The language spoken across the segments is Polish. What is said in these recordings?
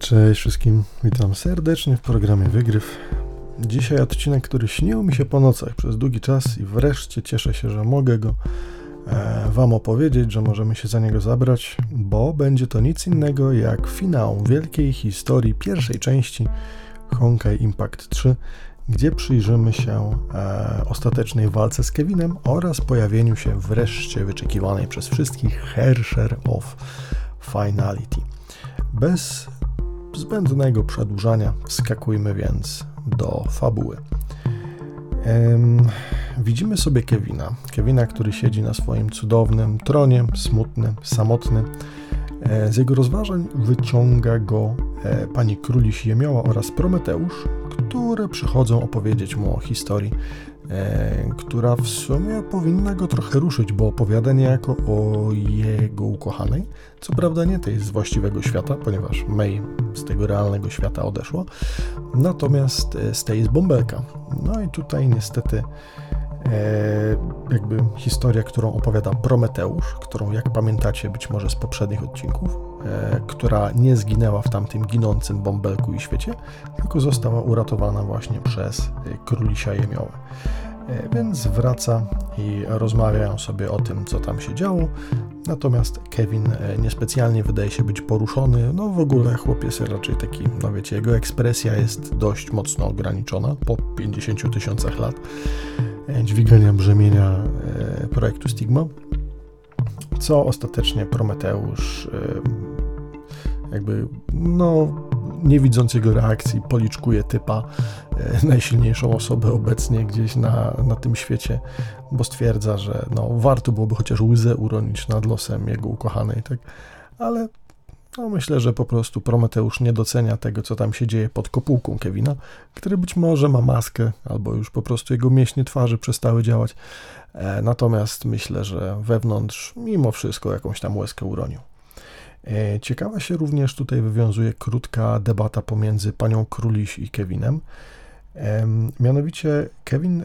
Cześć wszystkim, witam serdecznie w programie Wygryw. Dzisiaj odcinek, który śnił mi się po nocach przez długi czas i wreszcie cieszę się, że mogę go e, Wam opowiedzieć, że możemy się za niego zabrać, bo będzie to nic innego jak finał wielkiej historii pierwszej części Honkai Impact 3, gdzie przyjrzymy się e, ostatecznej walce z Kevinem oraz pojawieniu się wreszcie wyczekiwanej przez wszystkich Hersher of Finality. Bez zbędnego przedłużania wskakujmy więc do fabuły. widzimy sobie Kevina. Kevina, który siedzi na swoim cudownym tronie, smutny, samotny. E, z jego rozważań wyciąga go e, pani króli Jemioła oraz Prometeusz, które przychodzą opowiedzieć mu o historii która w sumie powinna go trochę ruszyć, bo opowiada niejako o jego ukochanej. Co prawda nie tej z właściwego świata, ponieważ May z tego realnego świata odeszła, natomiast e, z tej z bąbelka. No i tutaj niestety e, jakby historia, którą opowiada Prometeusz, którą jak pamiętacie być może z poprzednich odcinków, która nie zginęła w tamtym ginącym bąbelku i świecie, tylko została uratowana właśnie przez królisia jemiołę. E, więc wraca i rozmawiają sobie o tym, co tam się działo. Natomiast Kevin e, niespecjalnie wydaje się być poruszony. No w ogóle chłopiec raczej taki, no wiecie, jego ekspresja jest dość mocno ograniczona po 50 tysiącach lat e, dźwigania brzemienia projektu Stigma, co ostatecznie Prometeusz jakby, no nie widząc jego reakcji, policzkuje typa, e, najsilniejszą osobę obecnie gdzieś na, na tym świecie, bo stwierdza, że no, warto byłoby chociaż łzę uronić nad losem jego ukochanej, tak? Ale no, myślę, że po prostu Prometeusz nie docenia tego, co tam się dzieje pod kopułką Kevina, który być może ma maskę, albo już po prostu jego mięśnie twarzy przestały działać. E, natomiast myślę, że wewnątrz mimo wszystko jakąś tam łezkę uronił. E, ciekawa się również tutaj wywiązuje krótka debata pomiędzy panią Króliś i Kevinem. Mianowicie Kevin, e,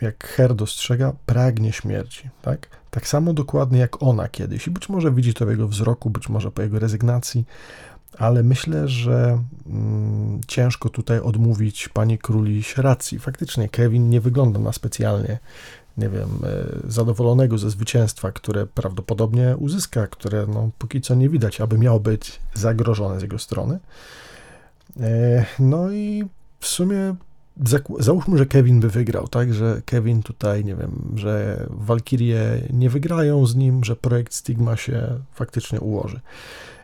jak Her dostrzega, pragnie śmierci. Tak? Tak samo dokładnie jak ona kiedyś. I być może widzi to w jego wzroku, być może po jego rezygnacji, ale myślę, że mm, ciężko tutaj odmówić pani Króliś racji. Faktycznie Kevin nie wygląda na specjalnie nie wiem, e, zadowolonego ze zwycięstwa, które prawdopodobnie uzyska, które no, póki co nie widać, aby miało być zagrożone z jego strony. E, no i w sumie załóżmy, że Kevin by wygrał, tak, że Kevin tutaj, nie wiem, że Walkirie nie wygrają z nim, że projekt Stigma się faktycznie ułoży.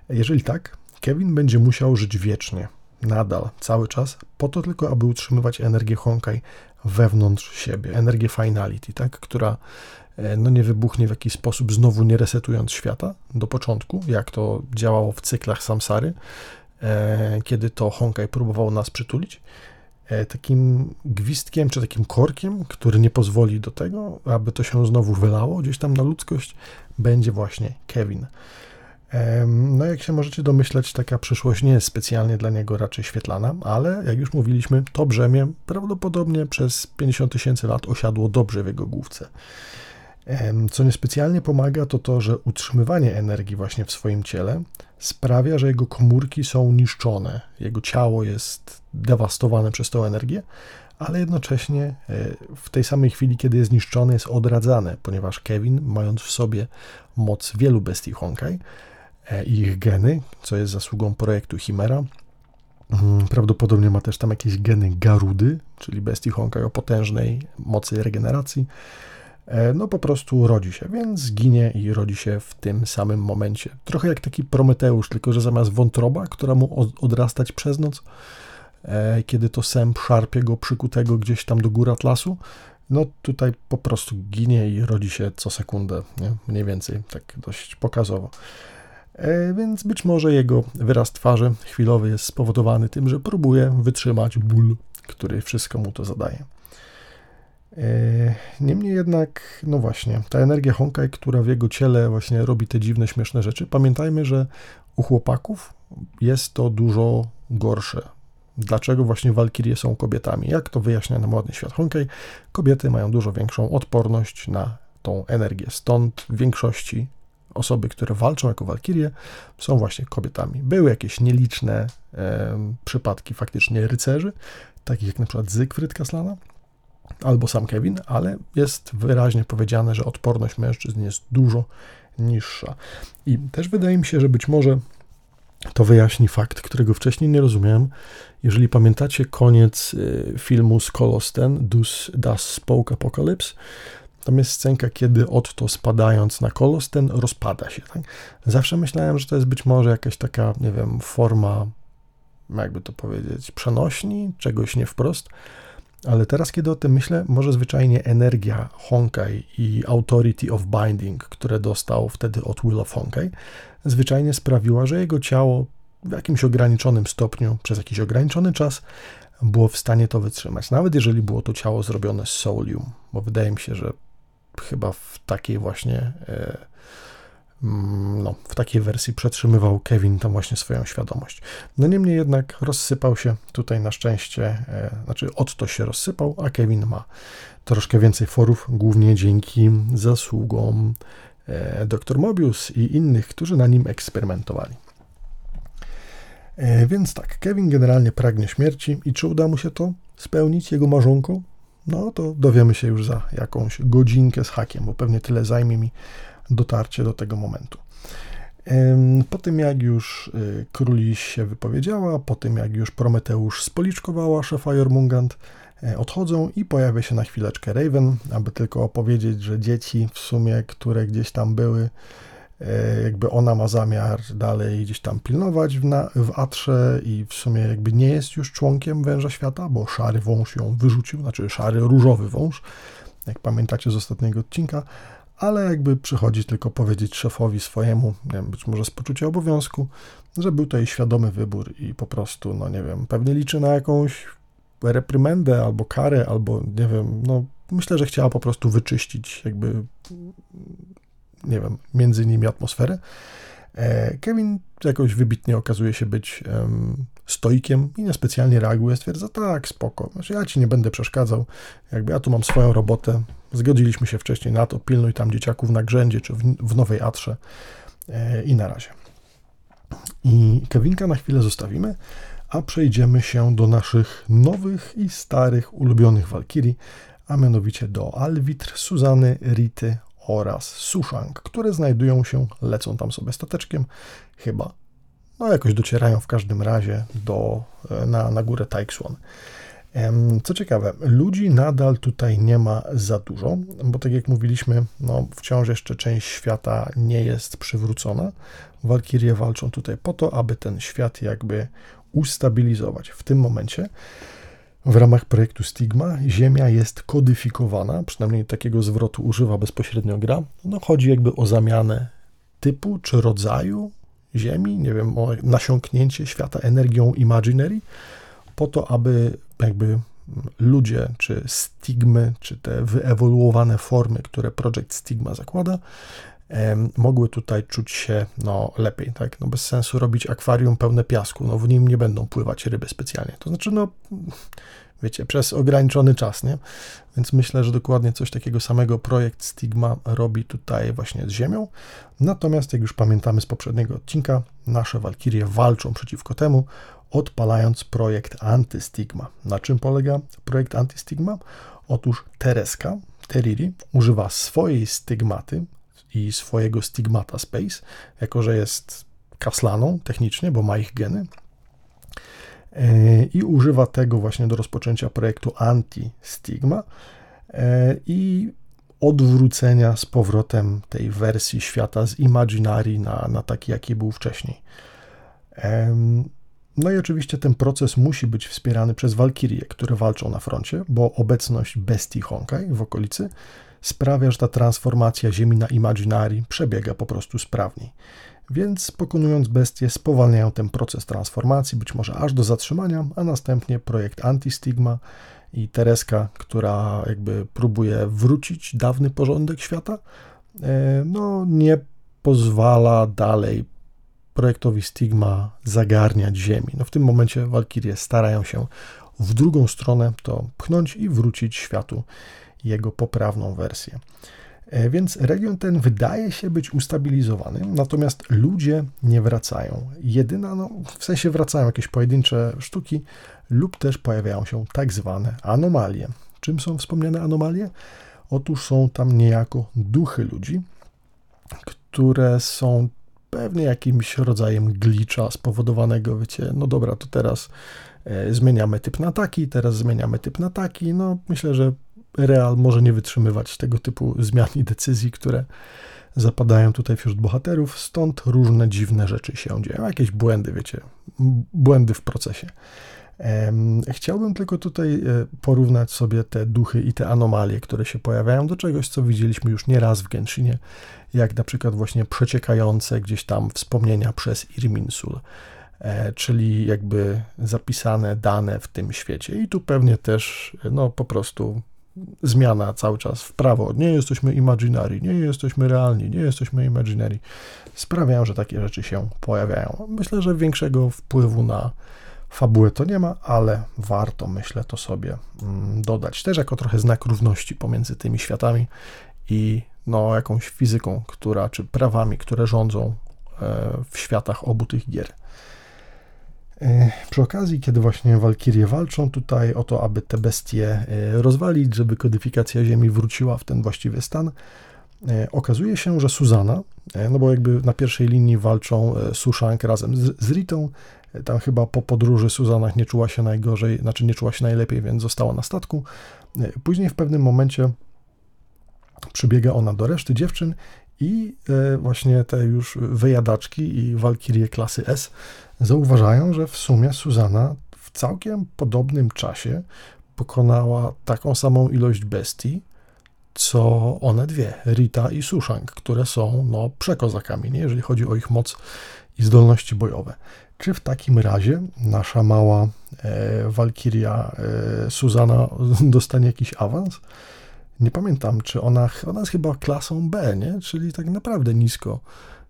Jeżeli tak, Kevin będzie musiał żyć wiecznie, nadal, cały czas, po to tylko, aby utrzymywać energię Honkai wewnątrz siebie, energię finality, tak, która e, no nie wybuchnie w jakiś sposób, znowu nie resetując świata do początku, jak to działało w cyklach samsary, e, kiedy to Honkai próbował nas przytulić. E, takim gwizdkiem czy takim korkiem, który nie pozwoli do tego, aby to się znowu wylało gdzieś tam na ludzkość, będzie właśnie Kevin. No, jak się możecie domyśleć, taka przyszłość nie jest specjalnie dla niego raczej świetlana, ale jak już mówiliśmy, to brzemię prawdopodobnie przez 50 tysięcy lat osiadło dobrze w jego główce. Co niespecjalnie pomaga, to to, że utrzymywanie energii właśnie w swoim ciele sprawia, że jego komórki są niszczone, jego ciało jest dewastowane przez tą energię, ale jednocześnie e, w tej samej chwili, kiedy jest niszczone, jest odradzane, ponieważ Kevin, mając w sobie moc wielu bestii Honkai, E, i ich geny, co jest zasługą projektu Chimera. Mm, prawdopodobnie ma też tam jakieś geny Garudy, czyli bestii Honkai o potężnej mocy regeneracji. E, no po prostu rodzi się, więc zginie i rodzi się w tym samym momencie. Trochę jak taki Prometeusz, tylko że zamiast wątroba, która mu odrastać przez noc, e, kiedy to sęp szarpie go przykutego gdzieś tam do góry atlasu, no tutaj po prostu ginie i rodzi się co sekundę, nie? mniej więcej, tak dość pokazowo. E, więc być może jego wyraz twarzy chwilowy jest spowodowany tym, że próbuje wytrzymać ból, który wszystko mu to zadaje. E, niemniej jednak, no właśnie, ta energia Honkai, która w jego ciele właśnie robi te dziwne, śmieszne rzeczy, pamiętajmy, że u chłopaków jest to dużo gorsze. Dlaczego właśnie walkirie są kobietami? Jak to wyjaśnia nam ładny świat Honkai? Kobiety mają dużo większą odporność na tą energię, stąd w większości osoby, które walczą jako walkirie, są właśnie kobietami. Były jakieś nieliczne e, przypadki faktycznie rycerzy, takich jak na przykład Zygfryd Kaslana, albo sam Kevin, ale jest wyraźnie powiedziane, że odporność mężczyzn jest dużo niższa. I też wydaje mi się, że być może to wyjaśni fakt, którego wcześniej nie rozumiałem. Jeżeli pamiętacie koniec y, filmu z Kolosten, Dus Das Spoke Apocalypse, tam jest scenka, kiedy Otto spadając na Kolosten rozpada się. Tak? Zawsze myślałem, że to jest być może jakaś taka, nie wiem, forma, jakby to powiedzieć, przenośni, czegoś nie wprost, ale teraz, kiedy o tym myślę, może zwyczajnie energia Honkai i Authority of Binding, które dostał wtedy od Will of Honkai, zwyczajnie sprawiła, że jego ciało w jakimś ograniczonym stopniu, przez jakiś ograniczony czas, było w stanie to wytrzymać. Nawet jeżeli było to ciało zrobione z solium, bo wydaje mi się, że chyba w takiej właśnie e, no, w takiej wersji przetrzymywał Kevin tam właśnie swoją świadomość. No niemniej jednak rozsypał się tutaj na szczęście, e, znaczy Otto się rozsypał, a Kevin ma troszkę więcej forów, głównie dzięki zasługom e, dr Mobius i innych, którzy na nim eksperymentowali. E, więc tak, Kevin generalnie pragnie śmierci i czy uda mu się to spełnić jego marzonką? No to dowiemy się już za jakąś godzinkę z hakiem, bo pewnie tyle zajmie mi dotarcie do tego momentu. Po tym, jak już y, króli się wypowiedziała, po tym, jak już Prometeusz spoliczkowała szefa Jormungand, e, odchodzą i pojawia się na chwileczkę Raven, aby tylko opowiedzieć, że dzieci w sumie, które gdzieś tam były, e, jakby ona ma zamiar dalej gdzieś tam pilnować w, na, w Atrze i w sumie jakby nie jest już członkiem Węża Świata, bo szary wąż ją wyrzucił, znaczy szary różowy wąż, jak pamiętacie z ostatniego odcinka, ale jakby przychodzi tylko powiedzieć szefowi swojemu, nie wiem, być może z poczucia obowiązku, że był to jej świadomy wybór i po prostu, no nie wiem, pewnie liczy na jakąś reprymendę albo karę, albo nie wiem, no myślę, że chciała po prostu wyczyścić jakby, nie wiem, między nimi atmosferę. E, Kevin jakoś wybitnie okazuje się być um, stoikiem i niespecjalnie reaguje, stwierdza, tak, spoko, znaczy ja ci nie będę przeszkadzał, jakby ja tu mam swoją robotę, zgodziliśmy się wcześniej na to, pilnuj tam dzieciaków na grzędzie czy w, w Nowej Atrze e, i na razie. I Kevinka na chwilę zostawimy, a przejdziemy się do naszych nowych i starych ulubionych walkirii, a mianowicie do Alwitr, Suzany, Rity oraz Sushang, które znajdują się, lecą tam sobie stateczkiem, chyba no jakoś docierają w każdym razie do, e, na, na górę Taixuan. Co ciekawe, ludzi nadal tutaj nie ma za dużo, bo tak jak mówiliśmy, no, wciąż jeszcze część świata nie jest przywrócona. Walkirie walczą tutaj po to, aby ten świat jakby ustabilizować. W tym momencie w ramach projektu Stigma Ziemia jest kodyfikowana, przynajmniej takiego zwrotu używa bezpośrednio gra. No, chodzi jakby o zamianę typu czy rodzaju Ziemi, nie wiem, o nasiąknięcie świata energią Imaginary, po to, aby jakby ludzie, czy stigmy, czy te wyewoluowane formy, które Project Stigma zakłada, mogły tutaj czuć się no, lepiej, tak? No bez sensu robić akwarium pełne piasku, no w nim nie będą pływać ryby specjalnie. To znaczy, no wiecie, przez ograniczony czas, nie? Więc myślę, że dokładnie coś takiego samego projekt Stigma robi tutaj właśnie z Ziemią. Natomiast, jak już pamiętamy z poprzedniego odcinka, nasze walkirie walczą przeciwko temu, odpalając projekt Antystigma. Na czym polega projekt Antystigma? Otóż Tereska, Teriri, używa swojej stygmaty i swojego stigmata Space, jako że jest kaslaną technicznie, bo ma ich geny, i używa tego właśnie do rozpoczęcia projektu Anti-Stigma e, i odwrócenia z powrotem tej wersji świata z Imaginary na, na taki, jaki był wcześniej. No i oczywiście ten proces musi być wspierany przez walkirie, które walczą na froncie, bo obecność bestii Honkai w okolicy sprawia, że ta transformacja Ziemi na Imaginary przebiega po prostu sprawniej. Więc pokonując bestie spowalniają ten proces transformacji, być może aż do zatrzymania, a następnie projekt Antistigma i Tereska, która jakby próbuje wrócić dawny porządek świata, e, no nie pozwala dalej projektowi Stigma zagarniać Ziemi. No w tym momencie Walkirie starają się w drugą stronę to pchnąć i wrócić światu jego poprawną wersję. E, więc region ten wydaje się być ustabilizowany, natomiast ludzie nie wracają. Jedyna, no, w sensie wracają jakieś pojedyncze sztuki lub też pojawiają się tak zwane anomalie. Czym są wspomniane anomalie? Otóż są tam niejako duchy ludzi, które są pewnie jakimś rodzajem glitcha spowodowanego, wiecie, no dobra, to teraz e, zmieniamy typ na taki, teraz zmieniamy typ na taki. No myślę, że Real może nie wytrzymywać tego typu zmian i decyzji, które zapadają tutaj wśród bohaterów, stąd różne dziwne rzeczy się dzieją, jakieś błędy, wiecie, błędy w procesie. Chciałbym tylko tutaj e, porównać sobie te duchy i te anomalie, które się pojawiają do czegoś, co widzieliśmy już nieraz w Genshinie, jak na przykład właśnie przeciekające gdzieś tam wspomnienia przez Irminsul, e, czyli jakby zapisane dane w tym świecie. I tu pewnie też, no po prostu zmiana cały czas w prawo. Nie jesteśmy imaginary, nie jesteśmy realni, nie jesteśmy imaginary. Sprawiają, że takie rzeczy się pojawiają. Myślę, że większego wpływu na fabułę to nie ma, ale warto, myślę, to sobie mm, dodać. Też jako trochę znak równości pomiędzy tymi światami i no, jakąś fizyką, która, czy prawami, które rządzą e, w światach obu tych gier. E, przy okazji, kiedy właśnie Walkirie walczą tutaj o to, aby te bestie e, rozwalić, żeby kodyfikacja Ziemi wróciła w ten właściwy stan, okazuje się, że Suzana, no bo jakby na pierwszej linii walczą Suszank razem z, z Ritą, tam chyba po podróży Suzana nie czuła się najgorzej, znaczy nie czuła się najlepiej, więc została na statku. Później w pewnym momencie przybiega ona do reszty dziewczyn i e, właśnie te już wyjadaczki i walkirie klasy S zauważają, że w sumie Suzana w całkiem podobnym czasie pokonała taką samą ilość bestii, co one dwie, Rita i Sushang, które są no, przekozakami, nie? jeżeli chodzi o ich moc i zdolności bojowe. Czy w takim razie nasza mała e, Walkiria e, Suzana dostanie jakiś awans? Nie pamiętam, czy ona, ona jest chyba klasą B, nie? Czyli tak naprawdę nisko.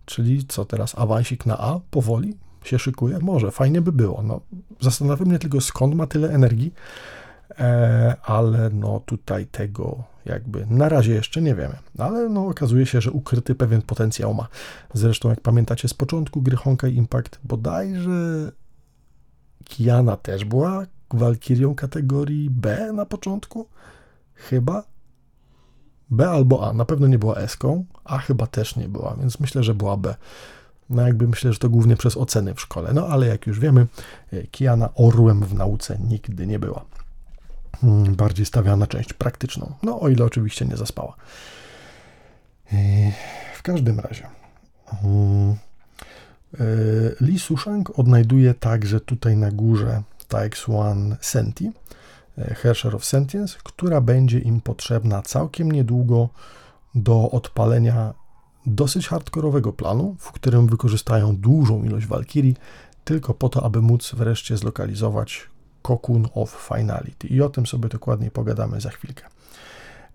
Czyli co teraz, awansik na A powoli się szykuje? Może, fajnie by było. No, zastanawiam mnie tylko, skąd ma tyle energii, e, ale no tutaj tego jakby na razie jeszcze nie wiemy. Ale no okazuje się, że ukryty pewien potencjał ma. Zresztą jak pamiętacie z początku gry Honkai Impact, bodajże Kiana też była walkirią kategorii B na początku? Chyba? B albo A. Na pewno nie była S-ką, A chyba też nie była, więc myślę, że była B. No jakby myślę, że to głównie przez oceny w szkole. No ale jak już wiemy, e, Kiana orłem w nauce nigdy nie była. Hmm, bardziej stawiała na część praktyczną. No o ile oczywiście nie zaspała. E, w każdym razie. Hmm, e, Li Sushang odnajduje także tutaj na górze TX1 Senti, Hersher of Sentience, która będzie im potrzebna całkiem niedługo do odpalenia dosyć hardkorowego planu, w którym wykorzystają dużą ilość Valkyrii, tylko po to, aby móc wreszcie zlokalizować Cocoon of Finality. I o tym sobie dokładniej pogadamy za chwilkę.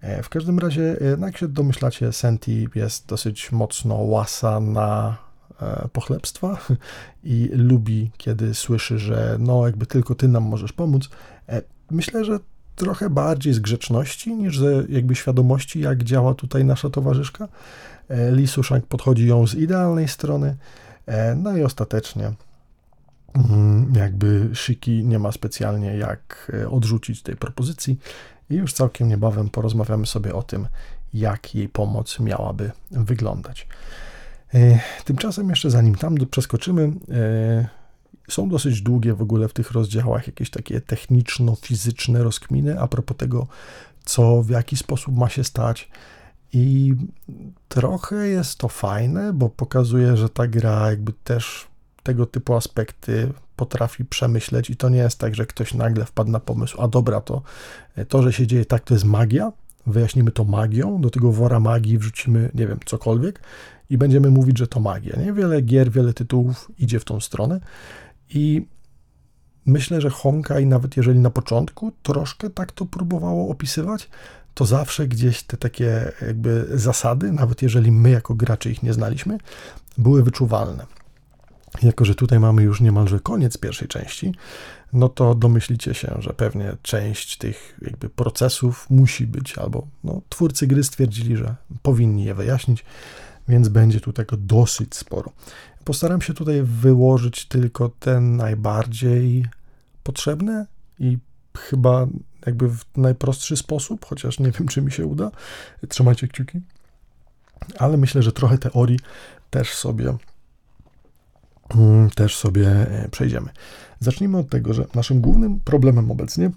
E, w każdym razie, e, jak się domyślacie, Senti jest dosyć mocno łasa na e, pochlebstwa i lubi, kiedy słyszy, że no jakby tylko ty nam możesz pomóc. Myślę, że trochę bardziej z grzeczności niż ze jakby świadomości, jak działa tutaj nasza towarzyszka. E, Li Sushang podchodzi ją z idealnej strony, e, no i ostatecznie mm, jakby Shiki nie ma specjalnie jak e, odrzucić tej propozycji i już całkiem niebawem porozmawiamy sobie o tym, jak jej pomoc miałaby wyglądać. Tymczasem jeszcze zanim tam przeskoczymy, są dosyć długie w ogóle w tych rozdziałach jakieś takie techniczno-fizyczne rozkminy a propos tego, co w jaki sposób ma się stać. I trochę jest to fajne, bo pokazuje, że ta gra jakby też tego typu aspekty potrafi przemyśleć i to nie jest tak, że ktoś nagle wpadł na pomysł, a dobra, to to, że się dzieje tak, to jest magia, wyjaśnimy to magią, do tego wora magii wrzucimy, nie wiem, cokolwiek i będziemy mówić, że to magia. Nie? Wiele gier, wiele tytułów idzie w tą stronę i myślę, że Honkai, nawet jeżeli na początku troszkę tak to próbowało opisywać, to zawsze gdzieś te takie jakby zasady, nawet jeżeli my jako gracze ich nie znaliśmy, były wyczuwalne. Jako, że tutaj mamy już niemalże koniec pierwszej części, no to domyślicie się, że pewnie część tych jakby procesów musi być, albo no, twórcy gry stwierdzili, że powinni je wyjaśnić, więc będzie tu tego dosyć sporo. Postaram się tutaj wyłożyć tylko te najbardziej potrzebne i chyba jakby w najprostszy sposób, chociaż nie wiem, czy mi się uda. Trzymajcie kciuki. Ale myślę, że trochę teorii też sobie mm, też sobie e, przejdziemy. Zacznijmy od tego, że naszym głównym problemem obecnie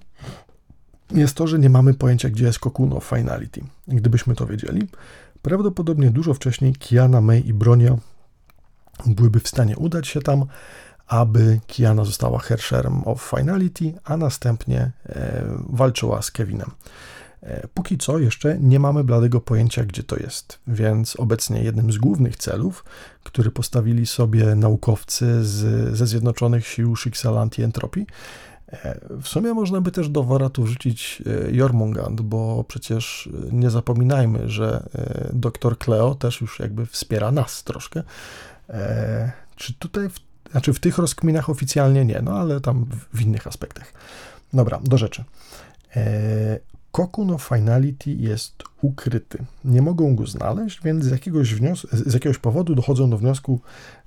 jest to, że nie mamy pojęcia, gdzie jest of Finality. Gdybyśmy to wiedzieli, prawdopodobnie dużo wcześniej Kiana, May i Bronia byłyby w stanie udać się tam, aby Kiana została Hersherem of Finality, a następnie e, walczyła z Kevinem. E, póki co jeszcze nie mamy bladego pojęcia, gdzie to jest, więc obecnie jednym z głównych celów, który postawili sobie naukowcy z, ze Zjednoczonych Sił Schicksal Anti-Entropii, e, w sumie można by też do wora tu wrzucić Jormungand, bo przecież nie zapominajmy, że dr Cleo też już jakby wspiera nas troszkę. Czy tutaj w znaczy w tych rozkminach oficjalnie nie, no ale tam w, innych aspektach. Dobra, do rzeczy. E, Cocoon of Finality jest ukryty. Nie mogą go znaleźć, więc z jakiegoś, z jakiegoś powodu dochodzą do wniosku,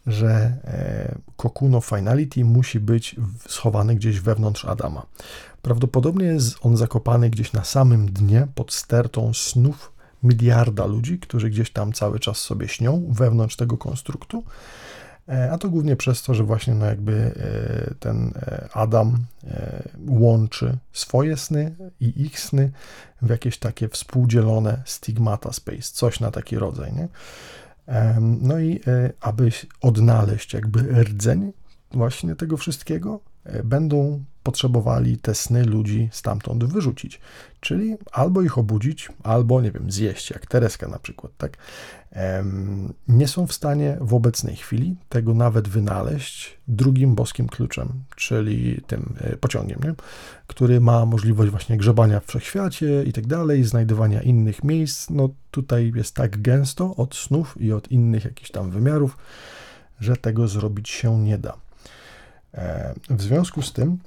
że e, Cocoon of Finality musi być schowany gdzieś wewnątrz Adama. Prawdopodobnie jest on zakopany gdzieś na samym dnie pod stertą snów miliarda ludzi, którzy gdzieś tam cały czas sobie śnią wewnątrz tego konstruktu. E, a to głównie przez to, że właśnie no jakby e, ten e, Adam łączy swoje sny i ich sny w jakieś takie współdzielone stigmata space, coś na taki rodzaj, nie? No i aby odnaleźć jakby rdzeń właśnie tego wszystkiego, będą potrzebowali te sny ludzi stamtąd wyrzucić. Czyli albo ich obudzić, albo, nie wiem, zjeść, jak Tereska na przykład, tak? Nie są w stanie w obecnej chwili tego nawet wynaleźć drugim boskim kluczem, czyli tym e, pociągiem, nie? który ma możliwość właśnie grzebania w wszechświacie i tak dalej, znajdywania innych miejsc. No tutaj jest tak gęsto od snów i od innych jakichś tam wymiarów, że tego zrobić się nie da. E, w związku z tym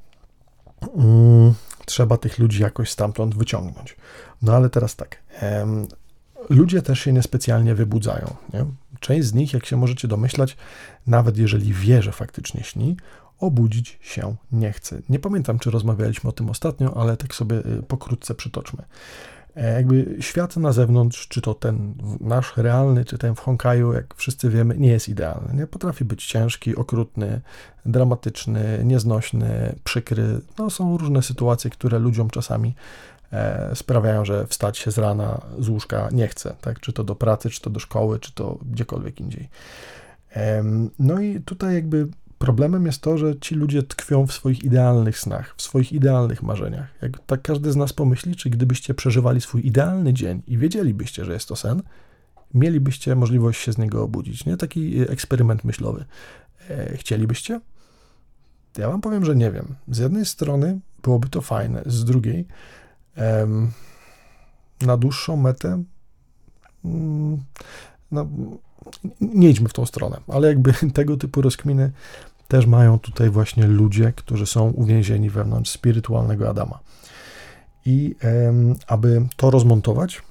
mm, trzeba tych ludzi jakoś stamtąd wyciągnąć. No ale teraz tak. ludzie też się niespecjalnie wybudzają. Nie? Część z nich, jak się możecie domyślać, nawet jeżeli wie, że faktycznie śni, obudzić się nie chce. Nie pamiętam, czy rozmawialiśmy o tym ostatnio, ale tak sobie y, pokrótce przytoczmy. E, jakby świat na zewnątrz, czy to ten nasz realny, czy ten w Honkaju, jak wszyscy wiemy, nie jest idealny. Nie potrafi być ciężki, okrutny, dramatyczny, nieznośny, przykry. No, są różne sytuacje, które ludziom czasami e, sprawiają, że wstać się z rana z łóżka nie chce, tak? czy to do pracy, czy to do szkoły, czy to gdziekolwiek indziej. No i tutaj jakby Problemem jest to, że ci ludzie tkwią w swoich idealnych snach, w swoich idealnych marzeniach. Jak tak każdy z nas pomyśli, czy gdybyście przeżywali swój idealny dzień i wiedzielibyście, że jest to sen, mielibyście możliwość się z niego obudzić. Nie taki eksperyment myślowy. E, chcielibyście? Ja wam powiem, że nie wiem. Z jednej strony byłoby to fajne, z drugiej em, na dłuższą metę mm, no, nie idźmy w tą stronę, ale jakby tego typu rozkminy też mają tutaj właśnie ludzie, którzy są uwięzieni wewnątrz spirytualnego Adama. I aby to rozmontować,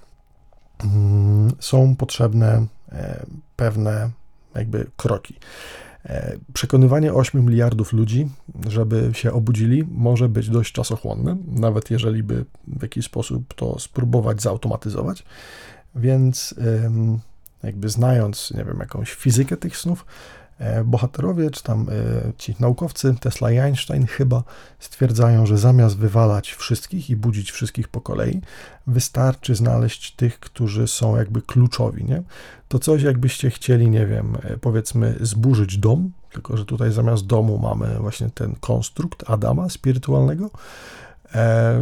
mm, są potrzebne e, pewne jakby kroki. E, przekonywanie 8 miliardów ludzi, żeby się obudzili, może być dość czasochłonne, nawet jeżeli by w jakiś sposób to spróbować zautomatyzować. Więc jakby znając, nie wiem, jakąś fizykę tych snów, e, bohaterowie, czy tam e, ci naukowcy, Tesla i Einstein chyba stwierdzają, że zamiast wywalać wszystkich i budzić wszystkich po kolei, wystarczy znaleźć tych, którzy są jakby kluczowi, nie? To coś jakbyście chcieli, nie wiem, e, powiedzmy zburzyć dom, tylko że tutaj zamiast domu mamy właśnie ten konstrukt Adama spirytualnego,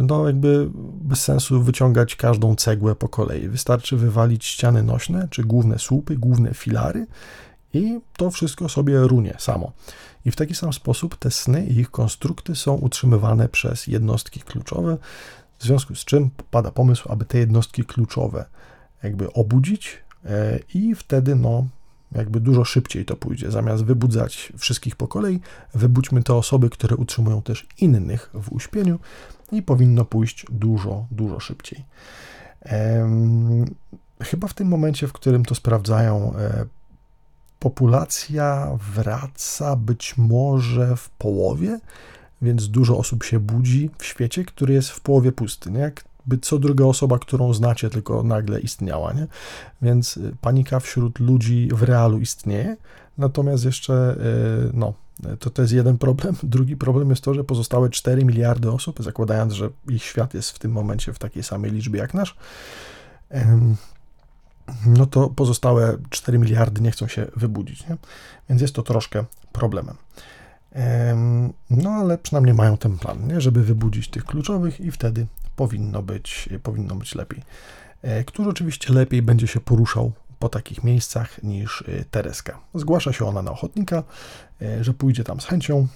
no jakby bez sensu wyciągać każdą cegłę po kolei. Wystarczy wywalić ściany nośne, czy główne słupy, główne filary i to wszystko sobie runie samo. I w taki sam sposób te sny i ich konstrukty są utrzymywane przez jednostki kluczowe, w związku z czym pada pomysł, aby te jednostki kluczowe jakby obudzić e, i wtedy no jakby dużo szybciej to pójdzie. Zamiast wybudzać wszystkich po kolei, wybudźmy te osoby, które utrzymują też innych w uśpieniu i powinno pójść dużo, dużo szybciej. Chyba w tym momencie, w którym to sprawdzają, e, populacja wraca być może w połowie, więc dużo osób się budzi w świecie, który jest w połowie pusty. Nie? Jakby co druga osoba, którą znacie, tylko nagle istniała. Nie? Więc y, panika wśród ludzi w realu istnieje, natomiast jeszcze, y, no, to, to jest jeden problem. Drugi problem jest to, że pozostałe 4 miliardy osób, zakładając, że ich świat jest w tym momencie w takiej samej liczbie jak nasz, no to pozostałe 4 miliardy nie chcą się wybudzić, nie? więc jest to troszkę problemem. No ale przynajmniej mają ten plan, nie? żeby wybudzić tych kluczowych i wtedy powinno być, powinno być lepiej. E, który oczywiście lepiej będzie się poruszał po takich miejscach niż e, Tereska. Zgłasza się ona na ochotnika, że pójdzie tam z chęcią.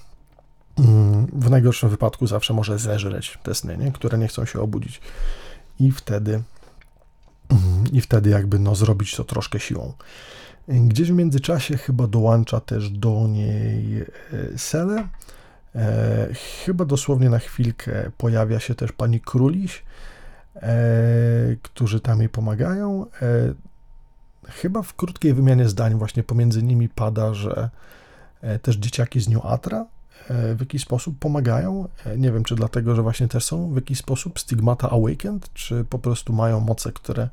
Mm, w najgorszym wypadku zawsze może zeżreć te sny, nie? które nie chcą się obudzić. I wtedy i wtedy jakby no, zrobić to troszkę siłą. Gdzieś w międzyczasie chyba dołącza też do niej e, Sele. E, chyba dosłownie na chwilkę pojawia się też pani Króliś, e, którzy tam jej pomagają. E, chyba w krótkiej wymianie zdań właśnie pomiędzy nimi pada, że e, też dzieciaki z New Atra E, w jakiś sposób pomagają. E, nie wiem, czy dlatego, że właśnie też są w jakiś sposób stigmata awakened, czy po prostu mają moce, które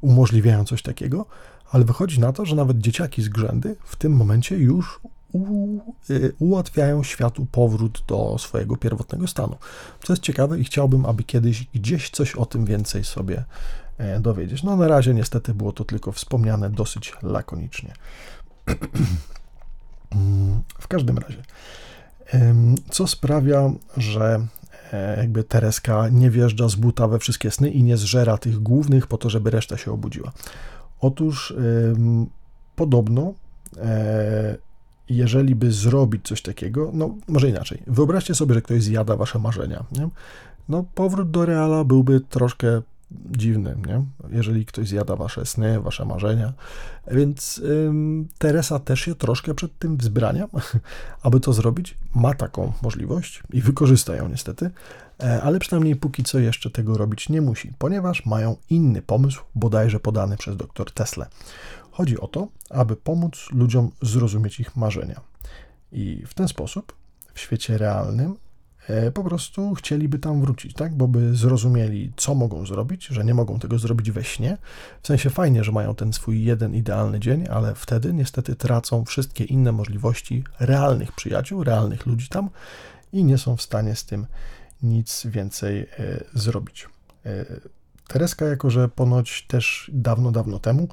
umożliwiają coś takiego, ale wychodzi na to, że nawet dzieciaki z grzędy w tym momencie już u, e, ułatwiają światu powrót do swojego pierwotnego stanu. Co jest ciekawe i chciałbym, aby kiedyś gdzieś coś o tym więcej sobie dowiedzieć. No na razie niestety było to tylko wspomniane dosyć lakonicznie. w każdym razie co sprawia, że e, jakby Tereska nie wjeżdża z buta we wszystkie sny i nie zżera tych głównych po to, żeby reszta się obudziła. Otóż podobno e, jeżeli by zrobić coś takiego, no może inaczej, wyobraźcie sobie, że ktoś zjada wasze marzenia, nie? No powrót do reala byłby troszkę dziwny, nie? jeżeli ktoś zjada wasze sny, wasze marzenia. Więc ym, Teresa też się troszkę przed tym wzbrania, aby to zrobić. Ma taką możliwość i wykorzysta ją niestety, e, ale przynajmniej póki co jeszcze tego robić nie musi, ponieważ mają inny pomysł, bodajże podany przez dr Tesla. Chodzi o to, aby pomóc ludziom zrozumieć ich marzenia. I w ten sposób w świecie realnym po prostu chcieliby tam wrócić, tak? Bo by zrozumieli, co mogą zrobić, że nie mogą tego zrobić we śnie. W sensie fajnie, że mają ten swój jeden idealny dzień, ale wtedy niestety tracą wszystkie inne możliwości realnych przyjaciół, realnych ludzi tam i nie są w stanie z tym nic więcej e, zrobić. E, Tereska, jako że ponoć też dawno, dawno temu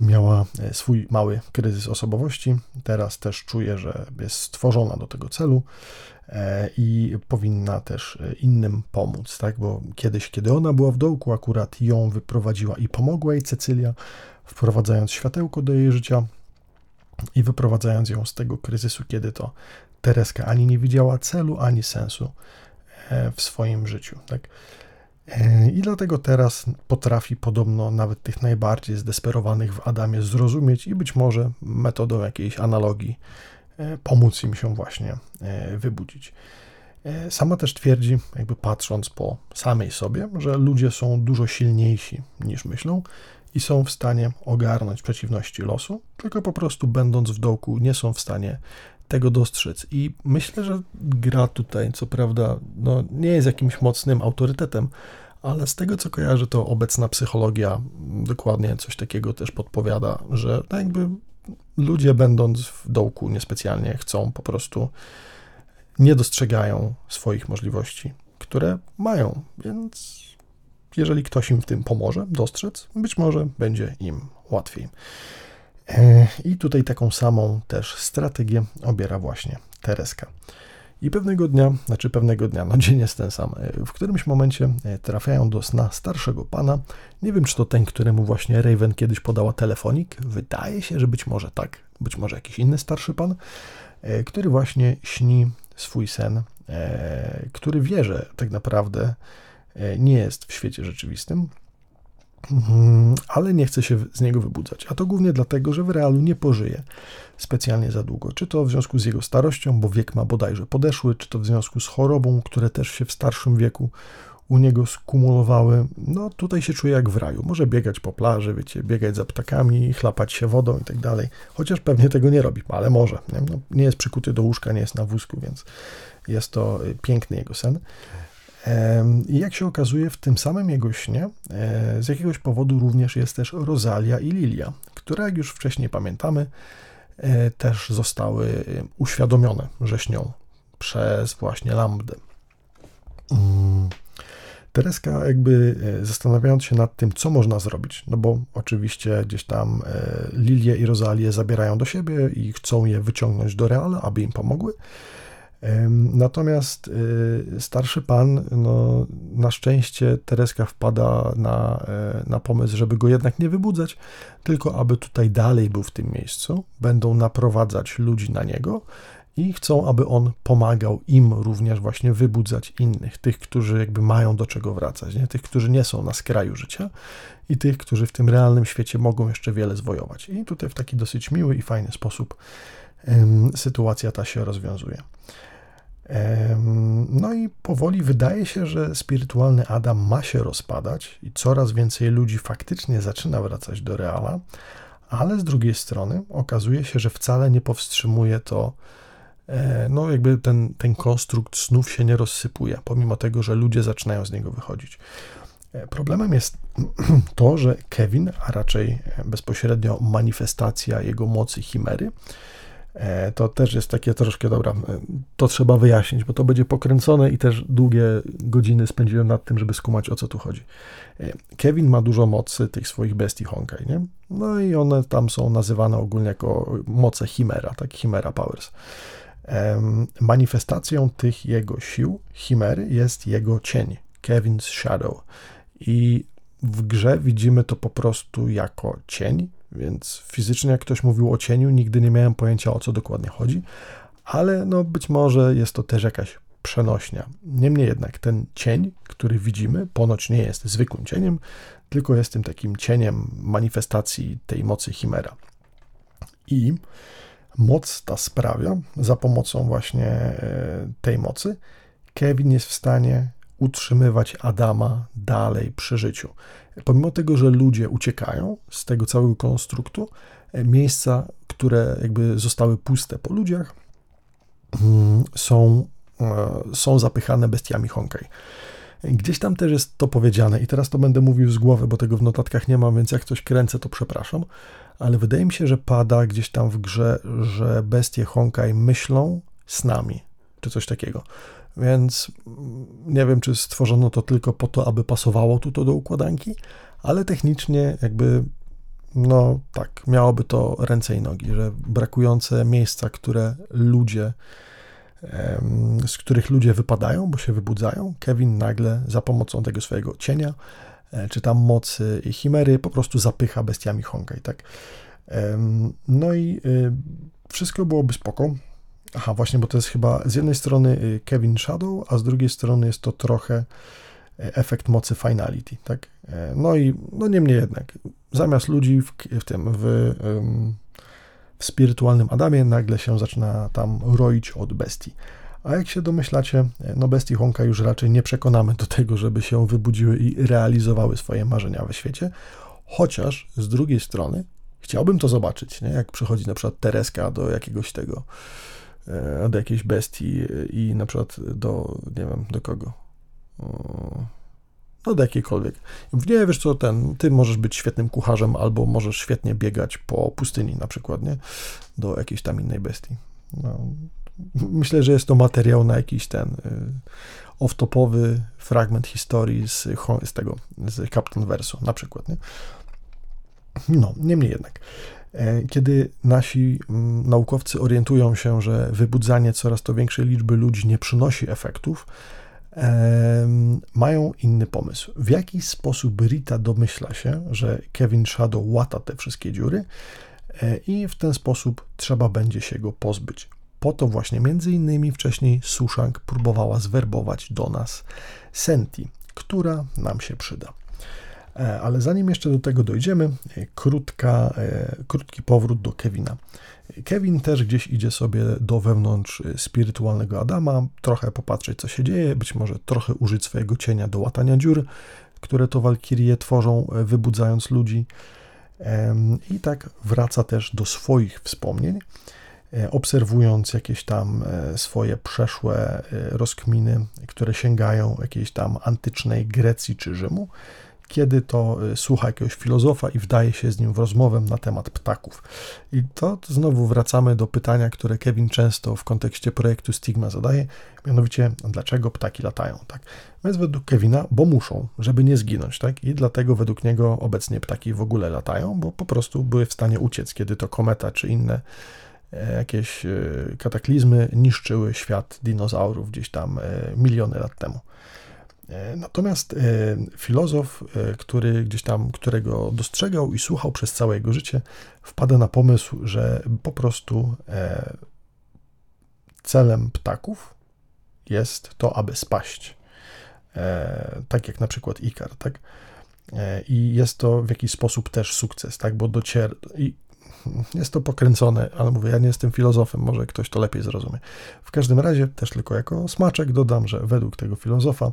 miała swój mały kryzys osobowości, teraz też czuje, że jest stworzona do tego celu E, i powinna też e, innym pomóc, tak? Bo kiedyś, kiedy ona była w dołku, akurat ją wyprowadziła i pomogła jej Cecylia, wprowadzając światełko do jej życia i wyprowadzając ją z tego kryzysu, kiedy to Tereska ani nie widziała celu, ani sensu e, w swoim życiu, tak? I dlatego teraz potrafi podobno nawet tych najbardziej zdesperowanych w Adamie zrozumieć i być może metodą jakiejś analogii E, pomóc im się właśnie e, wybudzić. E, sama też twierdzi, jakby patrząc po samej sobie, że ludzie są dużo silniejsi niż myślą i są w stanie ogarnąć przeciwności losu, tylko po prostu będąc w dołku nie są w stanie tego dostrzec. I myślę, że gra tutaj, co prawda, no, nie jest jakimś mocnym autorytetem, ale z tego co kojarzę, to obecna psychologia dokładnie coś takiego też podpowiada, że tak jakby ludzie, będąc w dołku, niespecjalnie chcą po prostu, nie dostrzegają swoich możliwości, które mają, więc jeżeli ktoś im w tym pomoże dostrzec, być może będzie im łatwiej. E, I tutaj taką samą też strategię obiera właśnie Tereska. I pewnego dnia, znaczy pewnego dnia, no dzień jest ten sam, e, w którymś momencie e, trafiają do sna starszego pana. Nie wiem, czy to ten, któremu właśnie Raven kiedyś podała telefonik. Wydaje się, że być może tak, być może jakiś inny starszy pan, e, który właśnie śni swój sen, który wie, że tak naprawdę nie jest w świecie rzeczywistym. Mhm, ale nie chce się z niego wybudzać. A to głównie dlatego, że w realu nie pożyje specjalnie za długo. Czy to w związku z jego starością, bo wiek ma bodajże podeszły, czy to w związku z chorobą, które też się w starszym wieku u niego skumulowały. No tutaj się czuje jak w raju. Może biegać po plaży, wiecie, biegać za ptakami, chlapać się wodą i tak dalej. Chociaż pewnie tego nie robi, ale może. Nie, no, nie jest przykuty do łóżka, nie jest na wózku, więc jest to y, piękny jego sen. I jak się okazuje, w tym samym jego śnie e, z jakiegoś powodu również jest też Rosalia i Lilia, które, jak już wcześniej pamiętamy, e, też zostały e, uświadomione, że śnią przez właśnie Lambdę. Mm. Tereska jakby zastanawiając się nad tym, co można zrobić, no bo oczywiście gdzieś tam Lilię i Rozalię zabierają do siebie i chcą je wyciągnąć do Reala, aby im pomogły, Natomiast y, starszy pan, no, na szczęście Tereska wpada na, e, na pomysł, żeby go jednak nie wybudzać, tylko aby tutaj dalej był w tym miejscu. Będą naprowadzać ludzi na niego i chcą, aby on pomagał im również właśnie wybudzać innych, tych, którzy jakby mają do czego wracać, nie? tych, którzy nie są na skraju życia i tych, którzy w tym realnym świecie mogą jeszcze wiele zwojować. I tutaj w taki dosyć miły i fajny sposób sytuacja ta się rozwiązuje. No i powoli wydaje się, że spirytualny Adam ma się rozpadać i coraz więcej ludzi faktycznie zaczyna wracać do Reala, ale z drugiej strony okazuje się, że wcale nie powstrzymuje to, e, no jakby ten, ten konstrukt snów się nie rozsypuje, pomimo tego, że ludzie zaczynają z niego wychodzić. E, problemem jest to, że Kevin, a raczej bezpośrednio manifestacja jego mocy chimery, to też jest takie troszkę, dobra, e, to trzeba wyjaśnić, bo to będzie pokręcone i też długie godziny spędziłem nad tym, żeby skumać o co tu chodzi. E, Kevin ma dużo mocy tych swoich bestii Honkai, nie? No i one tam są nazywane ogólnie jako moce Chimera, tak? Chimera Powers. Manifestacją tych jego sił, Chimery, jest jego cień, Kevin's Shadow. I w grze widzimy to po prostu jako cień, więc fizycznie, jak ktoś mówił o cieniu, nigdy nie miałem pojęcia o co dokładnie chodzi, ale no być może jest to też jakaś przenośnia. Niemniej jednak ten cień, który widzimy, ponoć nie jest zwykłym cieniem, tylko jest tym takim cieniem manifestacji tej mocy Chimera. I moc ta sprawia, za pomocą właśnie e, tej mocy, Kevin jest w stanie utrzymywać Adama dalej przy życiu. Pomimo tego, że ludzie uciekają z tego całego konstruktu, e, miejsca, które jakby zostały puste po ludziach, mm, są, e, są zapychane bestiami Honkai. Gdzieś tam też jest to powiedziane i teraz to będę mówił z głowy, bo tego w notatkach nie mam, więc jak coś kręcę, to przepraszam, ale wydaje mi się, że pada gdzieś tam w grze, że bestie Honkai myślą z nami, czy coś takiego. Więc nie wiem, czy stworzono to tylko po to, aby pasowało tu to do układanki, ale technicznie jakby no tak, miałoby to ręce i nogi, że brakujące miejsca, które ludzie, z których ludzie wypadają, bo się wybudzają, Kevin nagle za pomocą tego swojego cienia, e, czy tam mocy i chimery, po prostu zapycha bestiami Honkai, tak. No i y, wszystko byłoby spoko, Aha, właśnie, bo to jest chyba z jednej strony y, Kevin Shadow, a z drugiej strony jest to trochę e, efekt mocy finality, tak? E, no i no niemniej jednak, zamiast ludzi w, w tym, w, w spirytualnym Adamie nagle się zaczyna tam roić od bestii. A jak się domyślacie, e, no bestii Honka już raczej nie przekonamy do tego, żeby się wybudziły i realizowały swoje marzenia we świecie, chociaż z drugiej strony chciałbym to zobaczyć, nie? jak przychodzi na przykład Tereska do jakiegoś tego do jakiejś bestii i na przykład do, nie wiem, do kogo? No do jakiejkolwiek. Nie, wiesz co, ten, ty możesz być świetnym kucharzem albo możesz świetnie biegać po pustyni na przykład, nie? Do jakiejś tam innej bestii. No, myślę, że jest to materiał na jakiś ten y, off-topowy fragment historii z, z tego, z Captain Verso na przykład, nie? No, niemniej jednak. E, kiedy nasi mm, naukowcy orientują się, że wybudzanie coraz to większej liczby ludzi nie przynosi efektów, mają inny pomysł. W jaki sposób Rita domyśla się, że Kevin Shadow łata te wszystkie dziury e, i w ten sposób trzeba będzie się go pozbyć. Po to właśnie między innymi wcześniej Sushang próbowała zwerbować do nas Senti, która nam się przyda. E, ale zanim jeszcze do tego dojdziemy, e, krótka, e, krótki powrót do Kevina. Kevin też gdzieś idzie sobie do wewnątrz spirytualnego Adama, trochę popatrzeć, co się dzieje, być może trochę użyć swojego cienia do łatania dziur, które to walkirie tworzą, wybudzając ludzi. I tak wraca też do swoich wspomnień, obserwując jakieś tam swoje przeszłe rozkminy, które sięgają jakiejś tam antycznej Grecji czy Rzymu kiedy to y, słucha jakiegoś filozofa i wdaje się z nim w rozmowę na temat ptaków. I to, to znowu wracamy do pytania, które Kevin często w kontekście projektu Stigma zadaje, mianowicie dlaczego ptaki latają, tak? Więc według Kevina, bo muszą, żeby nie zginąć, tak? I dlatego według niego obecnie ptaki w ogóle latają, bo po prostu były w stanie uciec, kiedy to kometa czy inne e, jakieś e, kataklizmy niszczyły świat dinozaurów gdzieś tam e, miliony lat temu. E, natomiast e, filozof, e, który gdzieś tam, którego dostrzegał i słuchał przez całe jego życie, wpada na pomysł, że po prostu celem ptaków jest to, aby spaść. Tak jak na przykład Ikar, tak? I jest to w jakiś sposób też sukces, tak? Bo docier... I jest to pokręcone, ale mówię, ja nie jestem filozofem, może ktoś to lepiej zrozumie. W każdym razie, też tylko jako smaczek dodam, że według tego filozofa